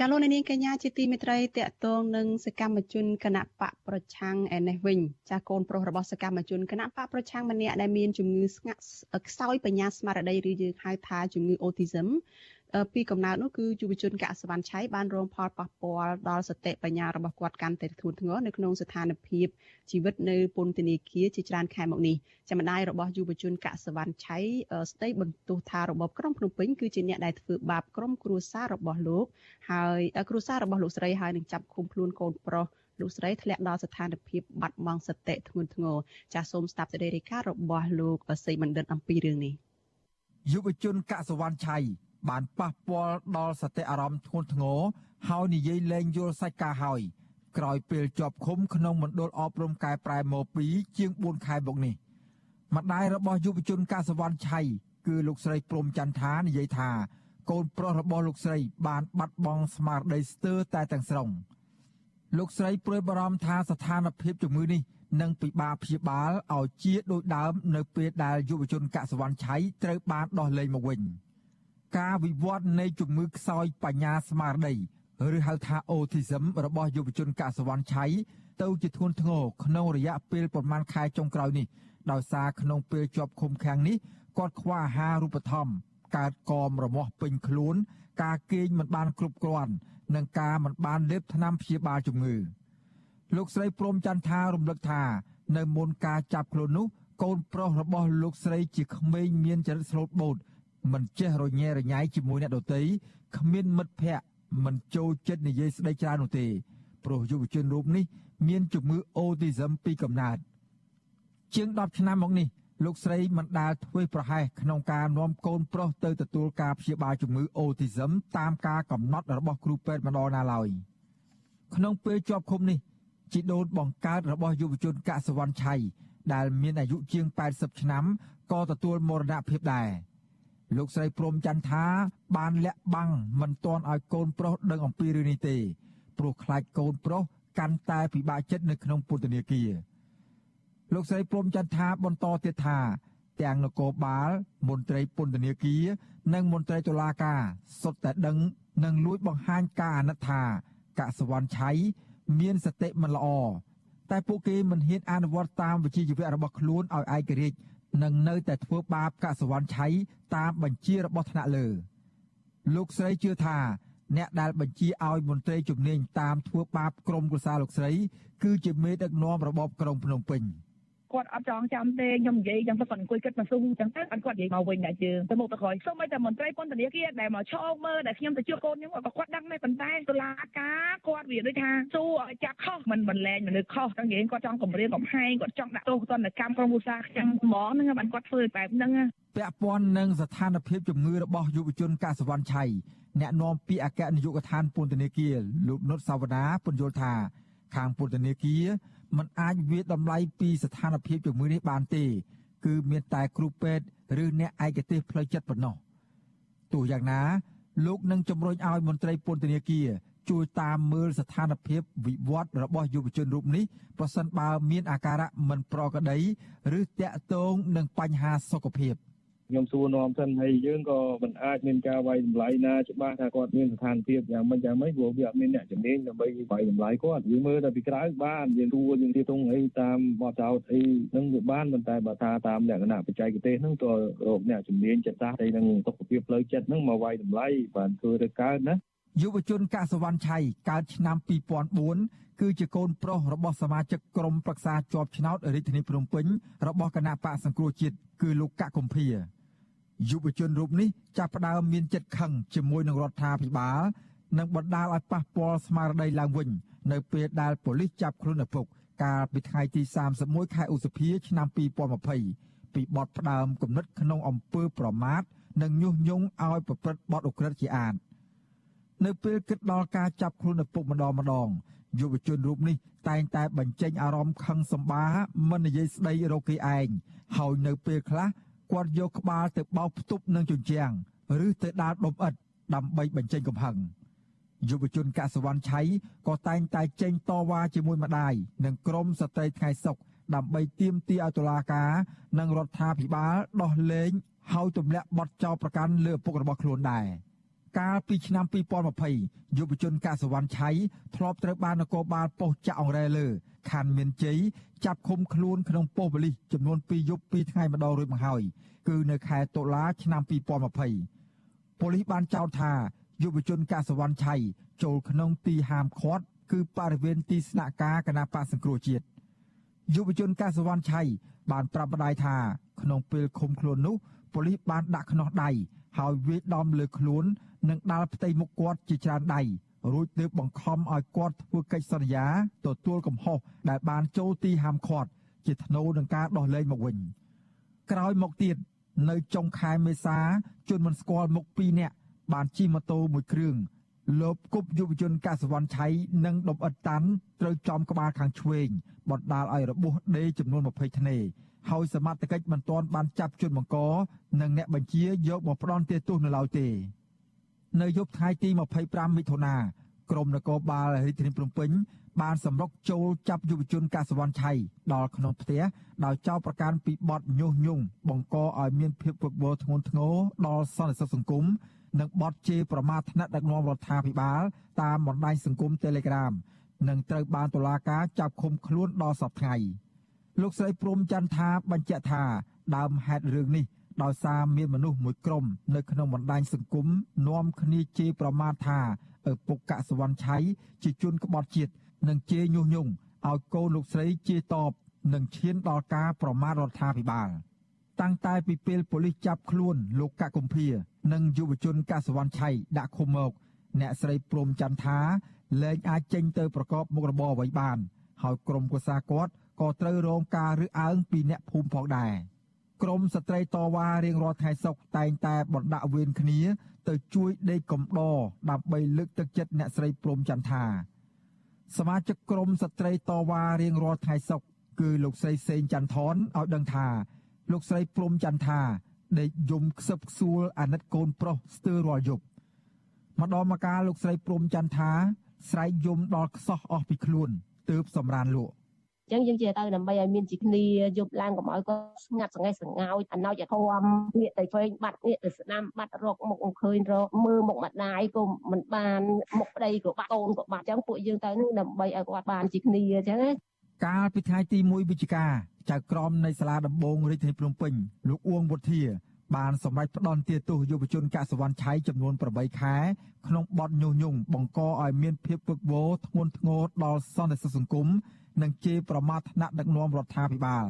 ចាលោកនាងកញ្ញាជាទីមេត្រីតកតងនឹងសកម្មជនគណៈបកប្រឆាំងឯនេះវិញចាកូនប្រុសរបស់សកម្មជនគណៈបកប្រឆាំងម្នាក់ដែលមានជំងឺស្ងាត់ខ្សោយបញ្ញាស្មារតីឬយើងហៅថាជំងឺអូទីសឹម ពីកំណើតនោះគឺយុវជនកសវណ្ណឆៃបានរងផលប៉ះពាល់ដល់សតិបញ្ញារបស់គាត់កាន់តែធ្ងន់ធ្ងរនៅក្នុងស្ថានភាពជីវិតនៅពន្ធនាគារជាច្រើនខែមកនេះចាំម្ដាយរបស់យុវជនកសវណ្ណឆៃស្ដីបន្ទោសថារបបក្រុងភ្នំពេញគឺជាអ្នកដែលធ្វើបាបក្រុមគ្រួសាររបស់លោកហើយគ្រួសាររបស់លោកស្រីហើយនឹងចាប់ឃុំខ្លួនកូនប្រុសលោកស្រីធ្លាក់ដល់ស្ថានភាពបាត់បង់សតិធ្ងន់ធ្ងរចាសសូមស្ដាប់សេចក្តីរាយការណ៍របស់លោកសីបណ្ឌិតអំពីរឿងនេះយុវជនកសវណ្ណឆៃ បានប៉ះពាល់ដល់សតិអារម្មណ៍ធ្ងន់ធ្ងរហើយនិយាយលែងយល់សាច់ការហើយក្រោយពេលជាប់ឃុំក្នុងមណ្ឌលអប់រំកែប្រែម៉ូ2ជាង4ខែមកនេះម្ដាយរបស់យុវជនកសវណ្ណឆៃគឺលោកស្រីព្រំចន្ទថានិយាយថាកូនប្រុសរបស់លោកស្រីបានបាត់បង់ស្មារតីស្ទើរតែទាំងស្រុងលោកស្រីព្រួយបារម្ភថាស្ថានភាពជំងឺនេះនឹងពិបាកព្យាបាលឲ្យជាដូចដើមនៅពេលដែលយុវជនកសវណ្ណឆៃត្រូវបានដោះលែងមកវិញ។ ការវិវត្តនៃជំងឺខ្សោយបញ្ញាស្មារតីឬហៅថា autism របស់យុវជនកសវណ្ណឆៃទៅជាធ្ងន់ធ្ងរក្នុងរយៈពេលប្រមាណខែចុងក្រោយនេះដោយសារក្នុងពេលជាប់ឃុំឃាំងនេះគាត់ខ្វះអាហារូបត្ថម្ភកើតកមរមាស់ពេញខ្លួន ការគេងមិនបានគ្រប់គ្រាន់និងការមិនបានលេបថ្នាំព្យាបាលជំងឺលោកស្រីព្រំចន្ទថារំលឹកថា នៅមុនការចាប់ខ្លួននោះកូនប្រុសរបស់លោកស្រីជាក្មេងមានចរិតស្លូតបូត មិនចេះរញ៉េរញ៉ៃជាមួយអ្នកដទៃគ្មានមិត្តភ័ក្តិមិនចូលចិត្តនិយាយស្ដីច្រើននោះទេព្រោះយុវជនរូបនេះមានជំងឺអូទីសឹមពីកំណើតជាង10ឆ្នាំមកនេះលោកស្រីមិនដាល់ធ្វើប្រហែសក្នុងការនាំកូនប្រុសទៅទទួលការព្យាបាលជំងឺអូទីសឹមតាមការកំណត់របស់គ្រូពេទ្យម្ដងណាឡើយក្នុងពេលជាប់ឃុំនេះជីដូនបង្កើតរបស់យុវជនកសវណ្ណឆៃដែលមានអាយុជាង80ឆ្នាំក៏ទទួលមរណភាពដែរ លោកស្រីព្រំច័ន្ទថាបានលាក់បាំងមិនទាន់ឲ្យកូនប្រុសដឹងអំពីរឿងនេះទេព្រោះខ្លាចកូនប្រុសកាន់តែពិបាកចិត្តនៅក្នុងពន្ធនាគារលោកស្រីព្រំច័ន្ទថាបន្តទៀតថាទាំងនគរបាលមន្ត្រីពន្ធនាគារនិងមន្ត្រីតុលាការសុទ្ធតែដឹងនិងលួចបង្ហាញការអាណិតថាកសវណ្ណឆៃមានសតិមិនល្អតែពួកគេមិនហ៊ានអនុវត្តតាមវិជ្ជាជីវៈរបស់ខ្លួនឲ្យឯករាជ្យ និងនៅតែធ្វើបាបកសវណ្ណឆៃតាមបញ្ជារបស់ថ្នាក់លើ លោកស្រីជឿថាអ្នកដែលបញ្ជាឲ្យមន្ត្រីជំនាញតាមធ្វើបាបក្រុមគូសាលោកស្រី គឺជាមេដឹកនាំរបបក្រុងភ្នំពេញ។ គាត់អត់ចងចាំទេខ្ញុំនិយាយចឹងទៅគាត់អង្គុយគិតមកស៊ូចឹងទៅអត់គាត់និយាយមកវិញដែរជើងទៅមុខទៅក្រោយសូម្បីតែមន្ត្រីពន្ធនាគារដែលមកឈោមើលដែលខ្ញុំទៅជួបកូនខ្ញុំក៏គាត់ដឹងដែរប៉ុន្តែតុលាការគាត់វាដូចថាស៊ូឲ្យចាប់ខុសមិនបន្លែងមនុស្សខុសចឹងនិយាយគាត់ចង់គម្រាមកំហែងគាត់ចង់ដាក់ទោសទណ្ឌកម្មក្រុមឧស្សាហកម្មហ្មងហ្នឹងបានគាត់ធ្វើបែបហ្នឹងពាក់ព័ន្ធនឹងស្ថានភាពជំងឺរបស់យុវជនកសវណ្ណឆៃអ្នកនាំពាក្យអគ្គនាយកដ្ឋានពន្ធនាគារលោកនុតសាវណ្ណាពន្យល់ថាខាងពន្ធនាគារ មិនអាចវាតម្លៃពីស្ថានភាពជំងឺនេះបានទេ គឺមានតែគ្រូពេទ្យឬអ្នកឯកទេសផ្លូវចិត្តប៉ុណ្ណោះទោះយ៉ាងណាលោកនឹងជំរុញឲ្យមន្ត្រីពន្ធនាគារជួយតាមមើលស្ថានភាពវិវត្តរបស់យុវជនរូបនេះប្រសិនបើមានអាការៈមិនប្រក្រតីឬតាក់ទងនឹងបញ្ហាសុខភាព។ ខ្ញុំសួរនាំសិនហើយយើងក៏មិនអាចមានការវាយតម្លៃណាច្បាស់ថាគាត់មានស្ថានភាពយ៉ាងម៉េចយ៉ាងម៉េចព្រោះវាអត់មានអ្នកជំនាញដើម្បីវាយតម្លៃគាត់យើងមើលតែពីក្រៅបានយើងទួយើងទីទងអីតាមបទចោតអីនឹងវាបានប៉ុន្តែបើថាតាមលក្ខណៈបច្ចេកទេសហ្នឹងក៏រកអ្នកជំនាញចិត្តសាស្ត្រអីនឹងសុខភាពផ្លូវចិត្តហ្នឹងមកវាយតម្លៃបានធ្វើទៅកើតណាយុវជនកសវណ្ណឆៃកើតឆ្នាំ2004គឺជាកូនប្រុសរបស់សមាជិកក្រុមប្រឹក្សាជាប់ឆ្នោតរាជធានីភ្នំពេញរបស់គណៈបកសង្គ្រោះជាតិគឺលោកកកកំភៀ យុវជនរូបនេះចាប់ផ្ដើមមានចិត្តខឹងជាមួយនឹងរដ្ឋាភិបាលនិងបណ្ដាលឲ្យប៉ះពាល់ស្មារតីឡើងវិញ នៅពេលដែលប៉ូលីសចាប់ខ្លួនឪពុកកាលពីថ្ងៃទី31ខែឧសភាឆ្នាំ2020ពីបទផ្ដើមគំនិតក្នុងអំពើប្រមាថនិងញុះញង់ឲ្យប្រព្រឹត្តបទឧក្រិដ្ឋជាអាតនៅពេលគិតដល់ការចាប់ខ្លួនឪពុកម្ដងម្ដងយុវជនរូបនេះតែងតែបញ្ចេញអារម្មណ៍ខឹងសម្បាមិននិយាយស្ដីរកគេឯងហើយនៅពេលខ្លះ គាត់យកក្បាលទៅបោកផ្ទប់នឹងជញ្ជាំងឬទៅដាល់ដុំឥដ្ឋដើម្បីបញ្ចេញកំហឹងយុវជនកសវណ្ណឆៃក៏តែងតែចេញតវ៉ាជាមួយម្ដាយនិងក្រុមស្ត្រីថ្ងៃសុខដើម្បីទាមទារឲ្យតុលាការនិងរដ្ឋាភិបាលដោះលែងហើយទម្លាក់បទចោទប្រកាន់លើឪពុករបស់ខ្លួនដែរ កាលពីឆ្នាំ2020យុវជនកសវណ្ណឆៃធ្លាប់ត្រូវបាននគរបាលប៉ុស្តិ៍ចាក់អង្រែលើខណ្ឌមានជ័យចាប់ឃុំខ្លួនក្នុងប៉ុស្តិ៍ប៉ូលីសចំនួន2យប់2ថ្ងៃម្ដងរួចមកហើយគឺនៅខែតុលាឆ្នាំ2020ប៉ូលីសបានចោទថាយុវជនកសវណ្ណឆៃចូលក្នុងទីហាមឃាត់គឺបរិវេណទីស្នាក់ការគណៈបកសង្គ្រោះជាតិយុវជនកសវណ្ណឆៃបានប្រាប់ម្ដាយថា ក្នុងពេលឃុំខ្លួននោះប៉ូលីសបានដាក់ខ្នោះដៃហើយវាយដំលើខ្លួននិងដាល់ផ្ទៃមុខគាត់ជាច្រើនដៃរួចទើបបង្ខំឲ្យគាត់ធ្វើកិច្ចសន្យាទទួលកំហុសដែលបានចូលទីហាមឃាត់ជាថ្នូរនឹងការដោះលែងមកវិញក្រោយមកទៀតនៅចុងខែមេសាជនមិនស្គាល់មុខ2នាក់បានជិះម៉ូតូមួយគ្រឿងលបគប់យុវជនកសវណ្ណឆៃនិងដុំអិតតាន់ត្រូវចំក្បាលខាងឆ្វេងបណ្ដាលឲ្យរបួសដេចំនួន20ធ្នេ ហើយសមត្ថកិច្ចមិនទាន់បានចាប់ជនបង្កនិងអ្នកបញ្ជាយកមកផ្ដន់ទោសនៅឡើយទេនៅយប់ថ្ងៃទី25មិថុនាក្រមនគរបាលរាជធានីភ្នំពេញបានសម្រុកចូលចាប់យុវជនកសវណ្ណឆៃដល់ក្នុងផ្ទះដោយចោទប្រកាន់ពីបទញុះញង់បង្កឲ្យមានភាពវឹកវរធ្ងន់ធ្ងរដល់សន្តិសុខសង្គមនិងបទជេរប្រមាថថ្នាក់ដឹកនាំរដ្ឋាភិបាលតាមបណ្ដាញសង្គម Telegram និងត្រូវបានតុលាការចាប់ឃុំខ្លួនដល់សប្តាហ៍ លោកស្រីព្រំច័ន្ទថាបញ្ជាក់ថាដើមហេតុរឿងនេះដោយសារមានមនុស្សមួយក្រុមនៅក្នុងបណ្ដាញសង្គមនាំគ្នាជេរប្រមាថថាឪពុកកសវណ្ណឆៃជាជនក្បត់ជាតិនិងជេរញុះញង់ឲ្យកូនលោកស្រីជេរតបនិងឈានដល់ការប្រមាថរដ្ឋាភិបាលតាំងតែពីពេលប៉ូលីសចាប់ខ្លួនលោកកកុម្ភានិងយុវជនកសវណ្ណឆៃដាក់ឃុំមក អ្នកស្រីព្រំចន្ទថាលែងអាចចេញទៅប្រកបមុខរបរអ្វីបាន ហើយក្រុមកុសាគាត់ ក៏ត្រូវរងការរើសអើងពីអ្នកភូមិផងដែរក្រមស្ត្រីតវ៉ារៀងរាល់ថ្ងៃសុកតែងតែបណ្ដាក់វេនគ្នា ទៅជួយដេកកំដរដើម្បីលើកទឹកចិត្តអ្នកស្រីព្រំចន្ទថាសមាជិកក្រុមស្ត្រីតវ៉ារៀងរាល់ថ្ងៃសុកគឺលោកស្រីសេងចន្ទថនឲ្យដឹងថា លោកស្រីព្រំចន្ទថាដេកយំខ្សឹបខ្សួលអាណិតកូនប្រុសស្ទើររាល់យប់ម្ដងមកកាលលោកស្រីព្រំចន្ទថាស្រែកយំដល់ខ្សោះអស់ពីខ្លួនទើបសម្រានលក់អញ្ចឹងយើងជាទៅដើម្បីឲ្យមានជាគ្នាយប់ឡើងកុំឲ្យគាត់ស្ងាត់សង្ហេះសង្ហោចអាណោចឲ្យធំងាកទៅឆ្វេងបាត់ងាកទៅស្ដាំបាត់រកមុខឃើញរកមើលមុខម្ដាយក៏មិនបានមុខប្តីក៏បាត់កូនក៏បាត់អញ្ចឹងពួកយើងទៅនឹងដើម្បីឲ្យគាត់បានជាគ្នាអញ្ចឹងណាកាលពីថ្ងៃទី1វិច្ឆិកាចៅក្រមនៃសាលាដំបងរាជធានីភ្នំពេញលោកអួងវុធាបានសម្រេចផ្ដន់ទាទោសយុវជនកសវណ្ណឆៃចំនួន8ខែក្នុងបទញុះញង់បង្កឲ្យមានភាពវឹកវរធ្ងន់ធ្ងរដល់សន្តិសុខសង្គម និងជេរប្រមាថថ្នាក់ដឹកនាំរដ្ឋាភិបាល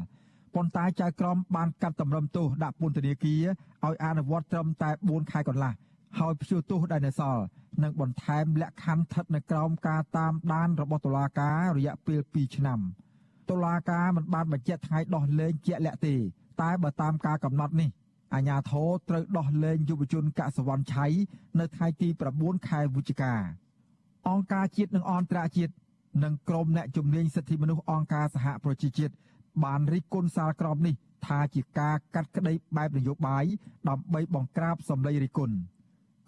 ប៉ុន្តែចៅក្រមបានកាត់តម្រឹមទោសដាក់ពន្ធនាគារឲ្យអនុវត្តត្រឹមតែ4ខែកន្លះហើយព្យួរទោសដែលនៅសល់និងបន្ថែមលក្ខខណ្ឌស្ថិតនៅក្រោមការតាមដានរបស់តុលាការរយៈពេល2ឆ្នាំតុលាការមិនបានបញ្ជាក់ថ្ងៃដោះលែងជាក់លាក់ទេ តែបើតាមការកំណត់នេះអាញាធរត្រូវដោះលែងយុវជនកសវណ្ណឆៃនៅថ្ងៃទី9ខែវិច្ឆិកាអង្គការជាតិនិងអន្តរជាតិ និងក្រុមអ្នកជំនាញសិទ្ធិមនុស្សអង្គការសហប្រជាជាតិបានរិះគន់សារក្រមនេះថាជាការកាត់ក្តីបែបនយោបាយដើម្បីបង្ក្រាបសម្លេងរិះគន់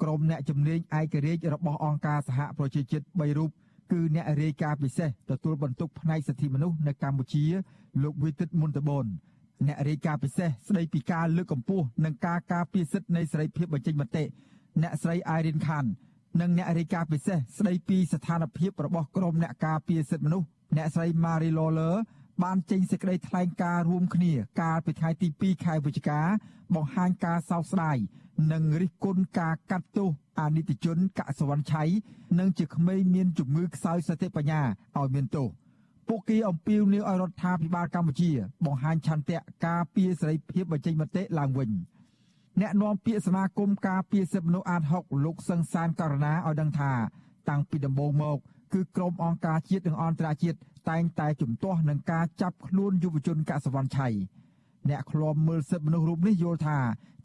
ក្រុមអ្នកជំនាញឯករាជ្យរបស់អង្គការសហប្រជាជាតិ3រូបគឺអ្នករាយការណ៍ពិសេសទទួលបន្ទុកផ្នែកសិទ្ធិមនុស្សនៅកម្ពុជា លោកវិទិតមុនតបនអ្នករាយការណ៍ពិសេសស្ដីពីការលើកកម្ពស់និងការការពារសិទ្ធិនៃសេរីភាពបញ្ចេញមតិអ្នកស្រីអៃរិនខាន និងអ្នករាយការណ៍ពិសេសស្ដីពីស្ថានភាពរបស់ក្រុមអ្នកការពារសិទ្ធិមនុស្សអ្នកស្រី Marie Lawler បានចេញសេចក្តីថ្លែងការណ៍រួមគ្នាកាលពីថ្ងៃទី2ខែវិច្ឆិកាបង្ហាញការសោកស្ដាយនិងរិះគន់ការកាត់ទោសអនិច្ចជនកសវណ្ណឆៃនិងជាក្មេងមានជំងឺខ្សោយសតិបញ្ញាឲ្យមានទោសពួកគេអំពាវនាវឲ្យរដ្ឋាភិបាលកម្ពុជា បង្ហាញឆន្ទៈការពារសេរីភាពបញ្ចេញមតិឡើងវិញ អ្នកនាំពាក្យសមាគមការពារសិទ្ធិមនុស្សអាត6លោកសឹងសានករណាឲ្យដឹងថាតាំងពីដំបូងមក គឺក្រុមអង្គការជាតិនិងអន្តរជាតិតែងតែជំទាស់នឹងការចាប់ខ្លួនយុវជនកសវណ្ណឆៃអ្នកឃ្លាំមើលសិទ្ធិមនុស្សរូបនេះយល់ថា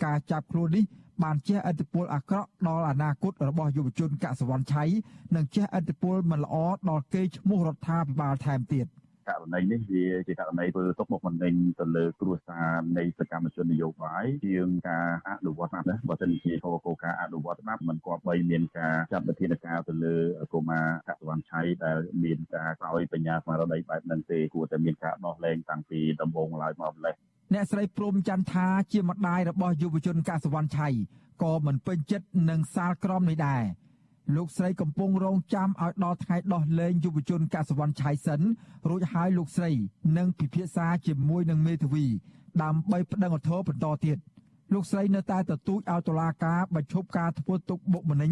ការចាប់ខ្លួននេះបានជះឥទ្ធិពលអាក្រក់ដល់អនាគតរបស់យុវជនកសវណ្ណឆៃនិងជះឥទ្ធិពលមិនល្អដល់កេរ្តិ៍ឈ្មោះរដ្ឋាភិបាលថែមទៀត ករណីនេះវាជាករណីធ្វើទុកមុខមិនដេញទៅលើគ្រួសារនៃសកម្មជននយោបាយជាងការអនុវត្តច្បាប់ណាបើសិនជាគោលគោលការអនុវត្តច្បាប់មិនគប្បីមានការចាត់វិធានការទៅលើកុមារកសវណ្ណឆៃដែលមានការក្រោយបញ្ញាស្មារតីបែបហ្នឹងទេគួរតែមានការដោះលែងតាំងពីដំបូងឡើយមកម្លេះអ្នកស្រីព្រំច័ន្ទថាជាម្ដាយរបស់យុវជនកសវណ្ណឆៃក៏មិនពេញចិត្តនឹងសាលក្រមនេះដែរ លោកស្រីកំពុងរងចាំឲ្យដល់ថ្ងៃដោះលែងយុវជនកសវណ្ណឆៃសិនរួចហើយលោកស្រីនឹងពិភាក្សាជាមួយនឹងមេធាវីដើម្បីប្តឹងឧទ្ធរណ៍បន្តទៀតលោកស្រីនៅតែទទូចឲ្យតុលាការបញ្ឈប់ការធ្វើទុកបុកម្នេញ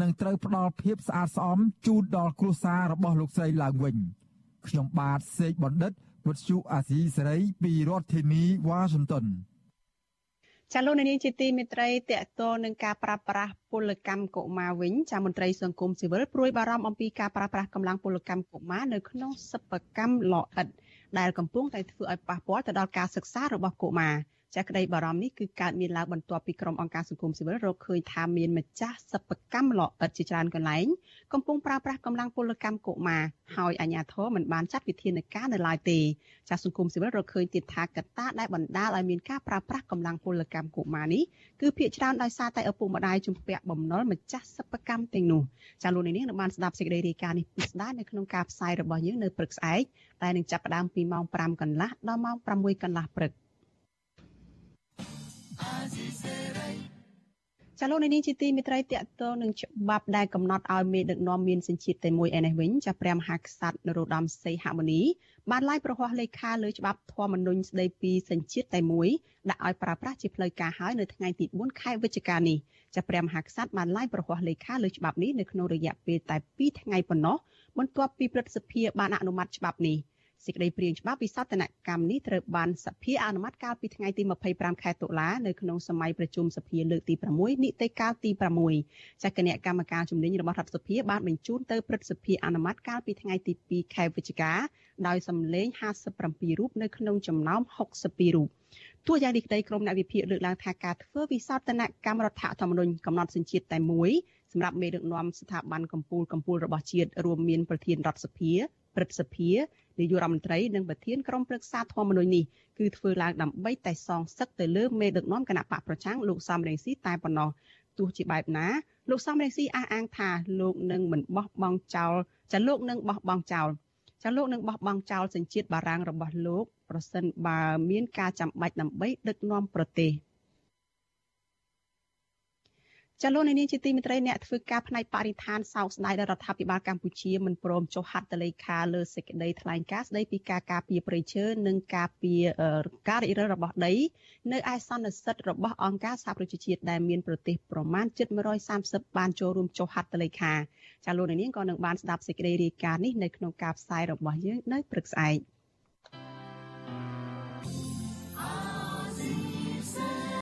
និងត្រូវផ្ដល់ភាពស្អាតស្អំជូនដល់គ្រួសាររបស់លោកស្រីឡើងវិញខ្ញុំបាទសេកបណ្ឌិតវុទ្ធុអាស៊ីសេរីពីរដ្ឋធានីវ៉ាស៊ីនតោន ចាលោកនាងជាទីមេត្រីតកតនឹងការប្រាស្រ័យពលកម្មកុមារវិញចាមន្ត្រីសង្គមស៊ីវិលព្រួយបារម្ភអំពីការប្រាស្រ័យកម្លាំងពលកម្មកុមារនៅក្នុងសិប្បកម្មលអិតដែលកំពុងតែធ្វើឲ្យប៉ះពាល់ទៅដល់ការសិក្សារបស់កុមារ ចាក់ក្តីបារម្ភនេះគឺកើតមានឡើងបន្ទាប់ពីក្រុមអង្គការសង្គមស៊ីវិលរកឃើញថាមានម្ចាស់សិប្បកម្មលអិតជាច្រើនកន្លែងកំពុងប្រើប្រាស់កម្លាំងពលកម្មកុមារហើយអាជ្ញាធរមិនបានចាត់វិធានការនៅឡើយទេចាស់សង្គមស៊ីវិលរកឃើញទៀតថាកត្តាដែលបណ្ដាលឲ្យមានការប្រើប្រាស់កម្លាំងពលកម្មកុមារនេះគឺភាគច្រើនដោយសារតែឪពុកម្ដាយជំពាក់បំណុលម្ចាស់សិប្បកម្មទាំងនោះចាលោកនាងនឹងបានស្ដាប់សេចក្តីរាយការណ៍នេះពិស្ដារនៅក្នុងការផ្សាយរបស់យើងនៅព្រឹកស្អែកដែលនឹងចាប់ផ្ដើមពីម៉ោង5កន្លះដល់ម៉ោង6កន្លះព្រឹក ចាលោកនាងជាទីមិត្តរីតកតងនឹងច្បាប់ដែលកំណត់ឲ្យមេដឹកនាំមានសញ្ជាតិតែមួយឯនេះវិញចាព្រះមហាក្សត្រនរោត្តមសីហមុនីបានឡាយប្រហោះលេខាលើច្បាប់ធម្មនុញ្ញស្តីពីសញ្ជាតិតែមួយដាក់ឲ្យប្រើប្រាស់ជាផ្លូវការហើយនៅថ្ងៃទី4ខែវិច្ឆិកានេះចាព្រះមហាក្សត្របានឡាយប្រហោះលេខាលើច្បាប់នេះនៅក្នុងរយៈពេលតែ2ថ្ងៃប៉ុណ្ណោះបន្ទាប់ពីព្រឹទ្ធសភាបានអនុម័តច្បាប់នេះ សេចក្តីព្រាងច្បាប់វិសោធនកម្មនេះត្រូវបានសភាអនុម័តកាលពីថ្ងៃទី25ខែតុលានៅក្នុងសម័យប្រជុំសភាលើកទី6នីតិកាលទី6ចាគណៈកម្មការជំនាញរបស់រដ្ឋសភាបានបញ្ជូនទៅព្រឹទ្ធសភាអនុម័តកាលពីថ្ងៃទី2ខែវិច្ឆិកាដោយសម្លេង57រូបនៅក្នុងចំណោម62រូបទោះយ៉ាងនេះក្តីក្រមអ្នកវិភាគលើកឡើងថាការធ្វើវិសោធនកម្មរដ្ឋធម្មនុញ្ញកំណត់សញ្ជាតិតែមួយសម្រាប់មេដឹកនាំស្ថាប័នកម្ពុជាកម្ពុជារបស់ជាតិរួមមានប្រធានរដ្ឋសភា ព្រឹទ្ធសភានាយករដ្ឋមន្ត្រីនិងប្រធានក្រុមប្រឹក្សាធម្មនុញ្ញនេះគឺធ្វើឡើងដើម្បីតែសងសឹកទៅលើមេដឹកនាំគណៈបកប្រឆាំងលោកសំរងស៊ីតែប៉ុណ្ណោះទោះជាបែបណាលោកសំរងស៊ីអះអាងថាលោកនឹងមិនបោះបង់ចោលចាលោកនឹងបោះបង់ចោលចាលោកនឹងបោះបង់ចោលសញ្ជាតិបារាំងរបស់លោក ប្រសិនបើមានការចាំបាច់ដើម្បីដឹកនាំប្រទេស។ ចលនានេះជាទីមិត្តរីអ្នកធ្វើការផ្នែកបរិស្ថានសោកស្ដាយដល់រដ្ឋាភិបាលកម្ពុជាមិនព្រមចុះហត្ថលេខាលើសេចក្តីថ្លែងការណ៍ស្តីពីការការពារព្រៃឈើនិងការពារការរិះរិលរបស់ដីនៅឯសន្និសីទរបស់អង្គការសហប្រជាជាតិដែលមានប្រទេសប្រមាណជិត130បានចូលរួមចុះហត្ថលេខាចាលោកនាងក៏នឹងបានស្ដាប់សេចក្តីរាយការណ៍នេះនៅក្នុងការផ្សាយរបស់យើងនៅព្រឹកស្អែក។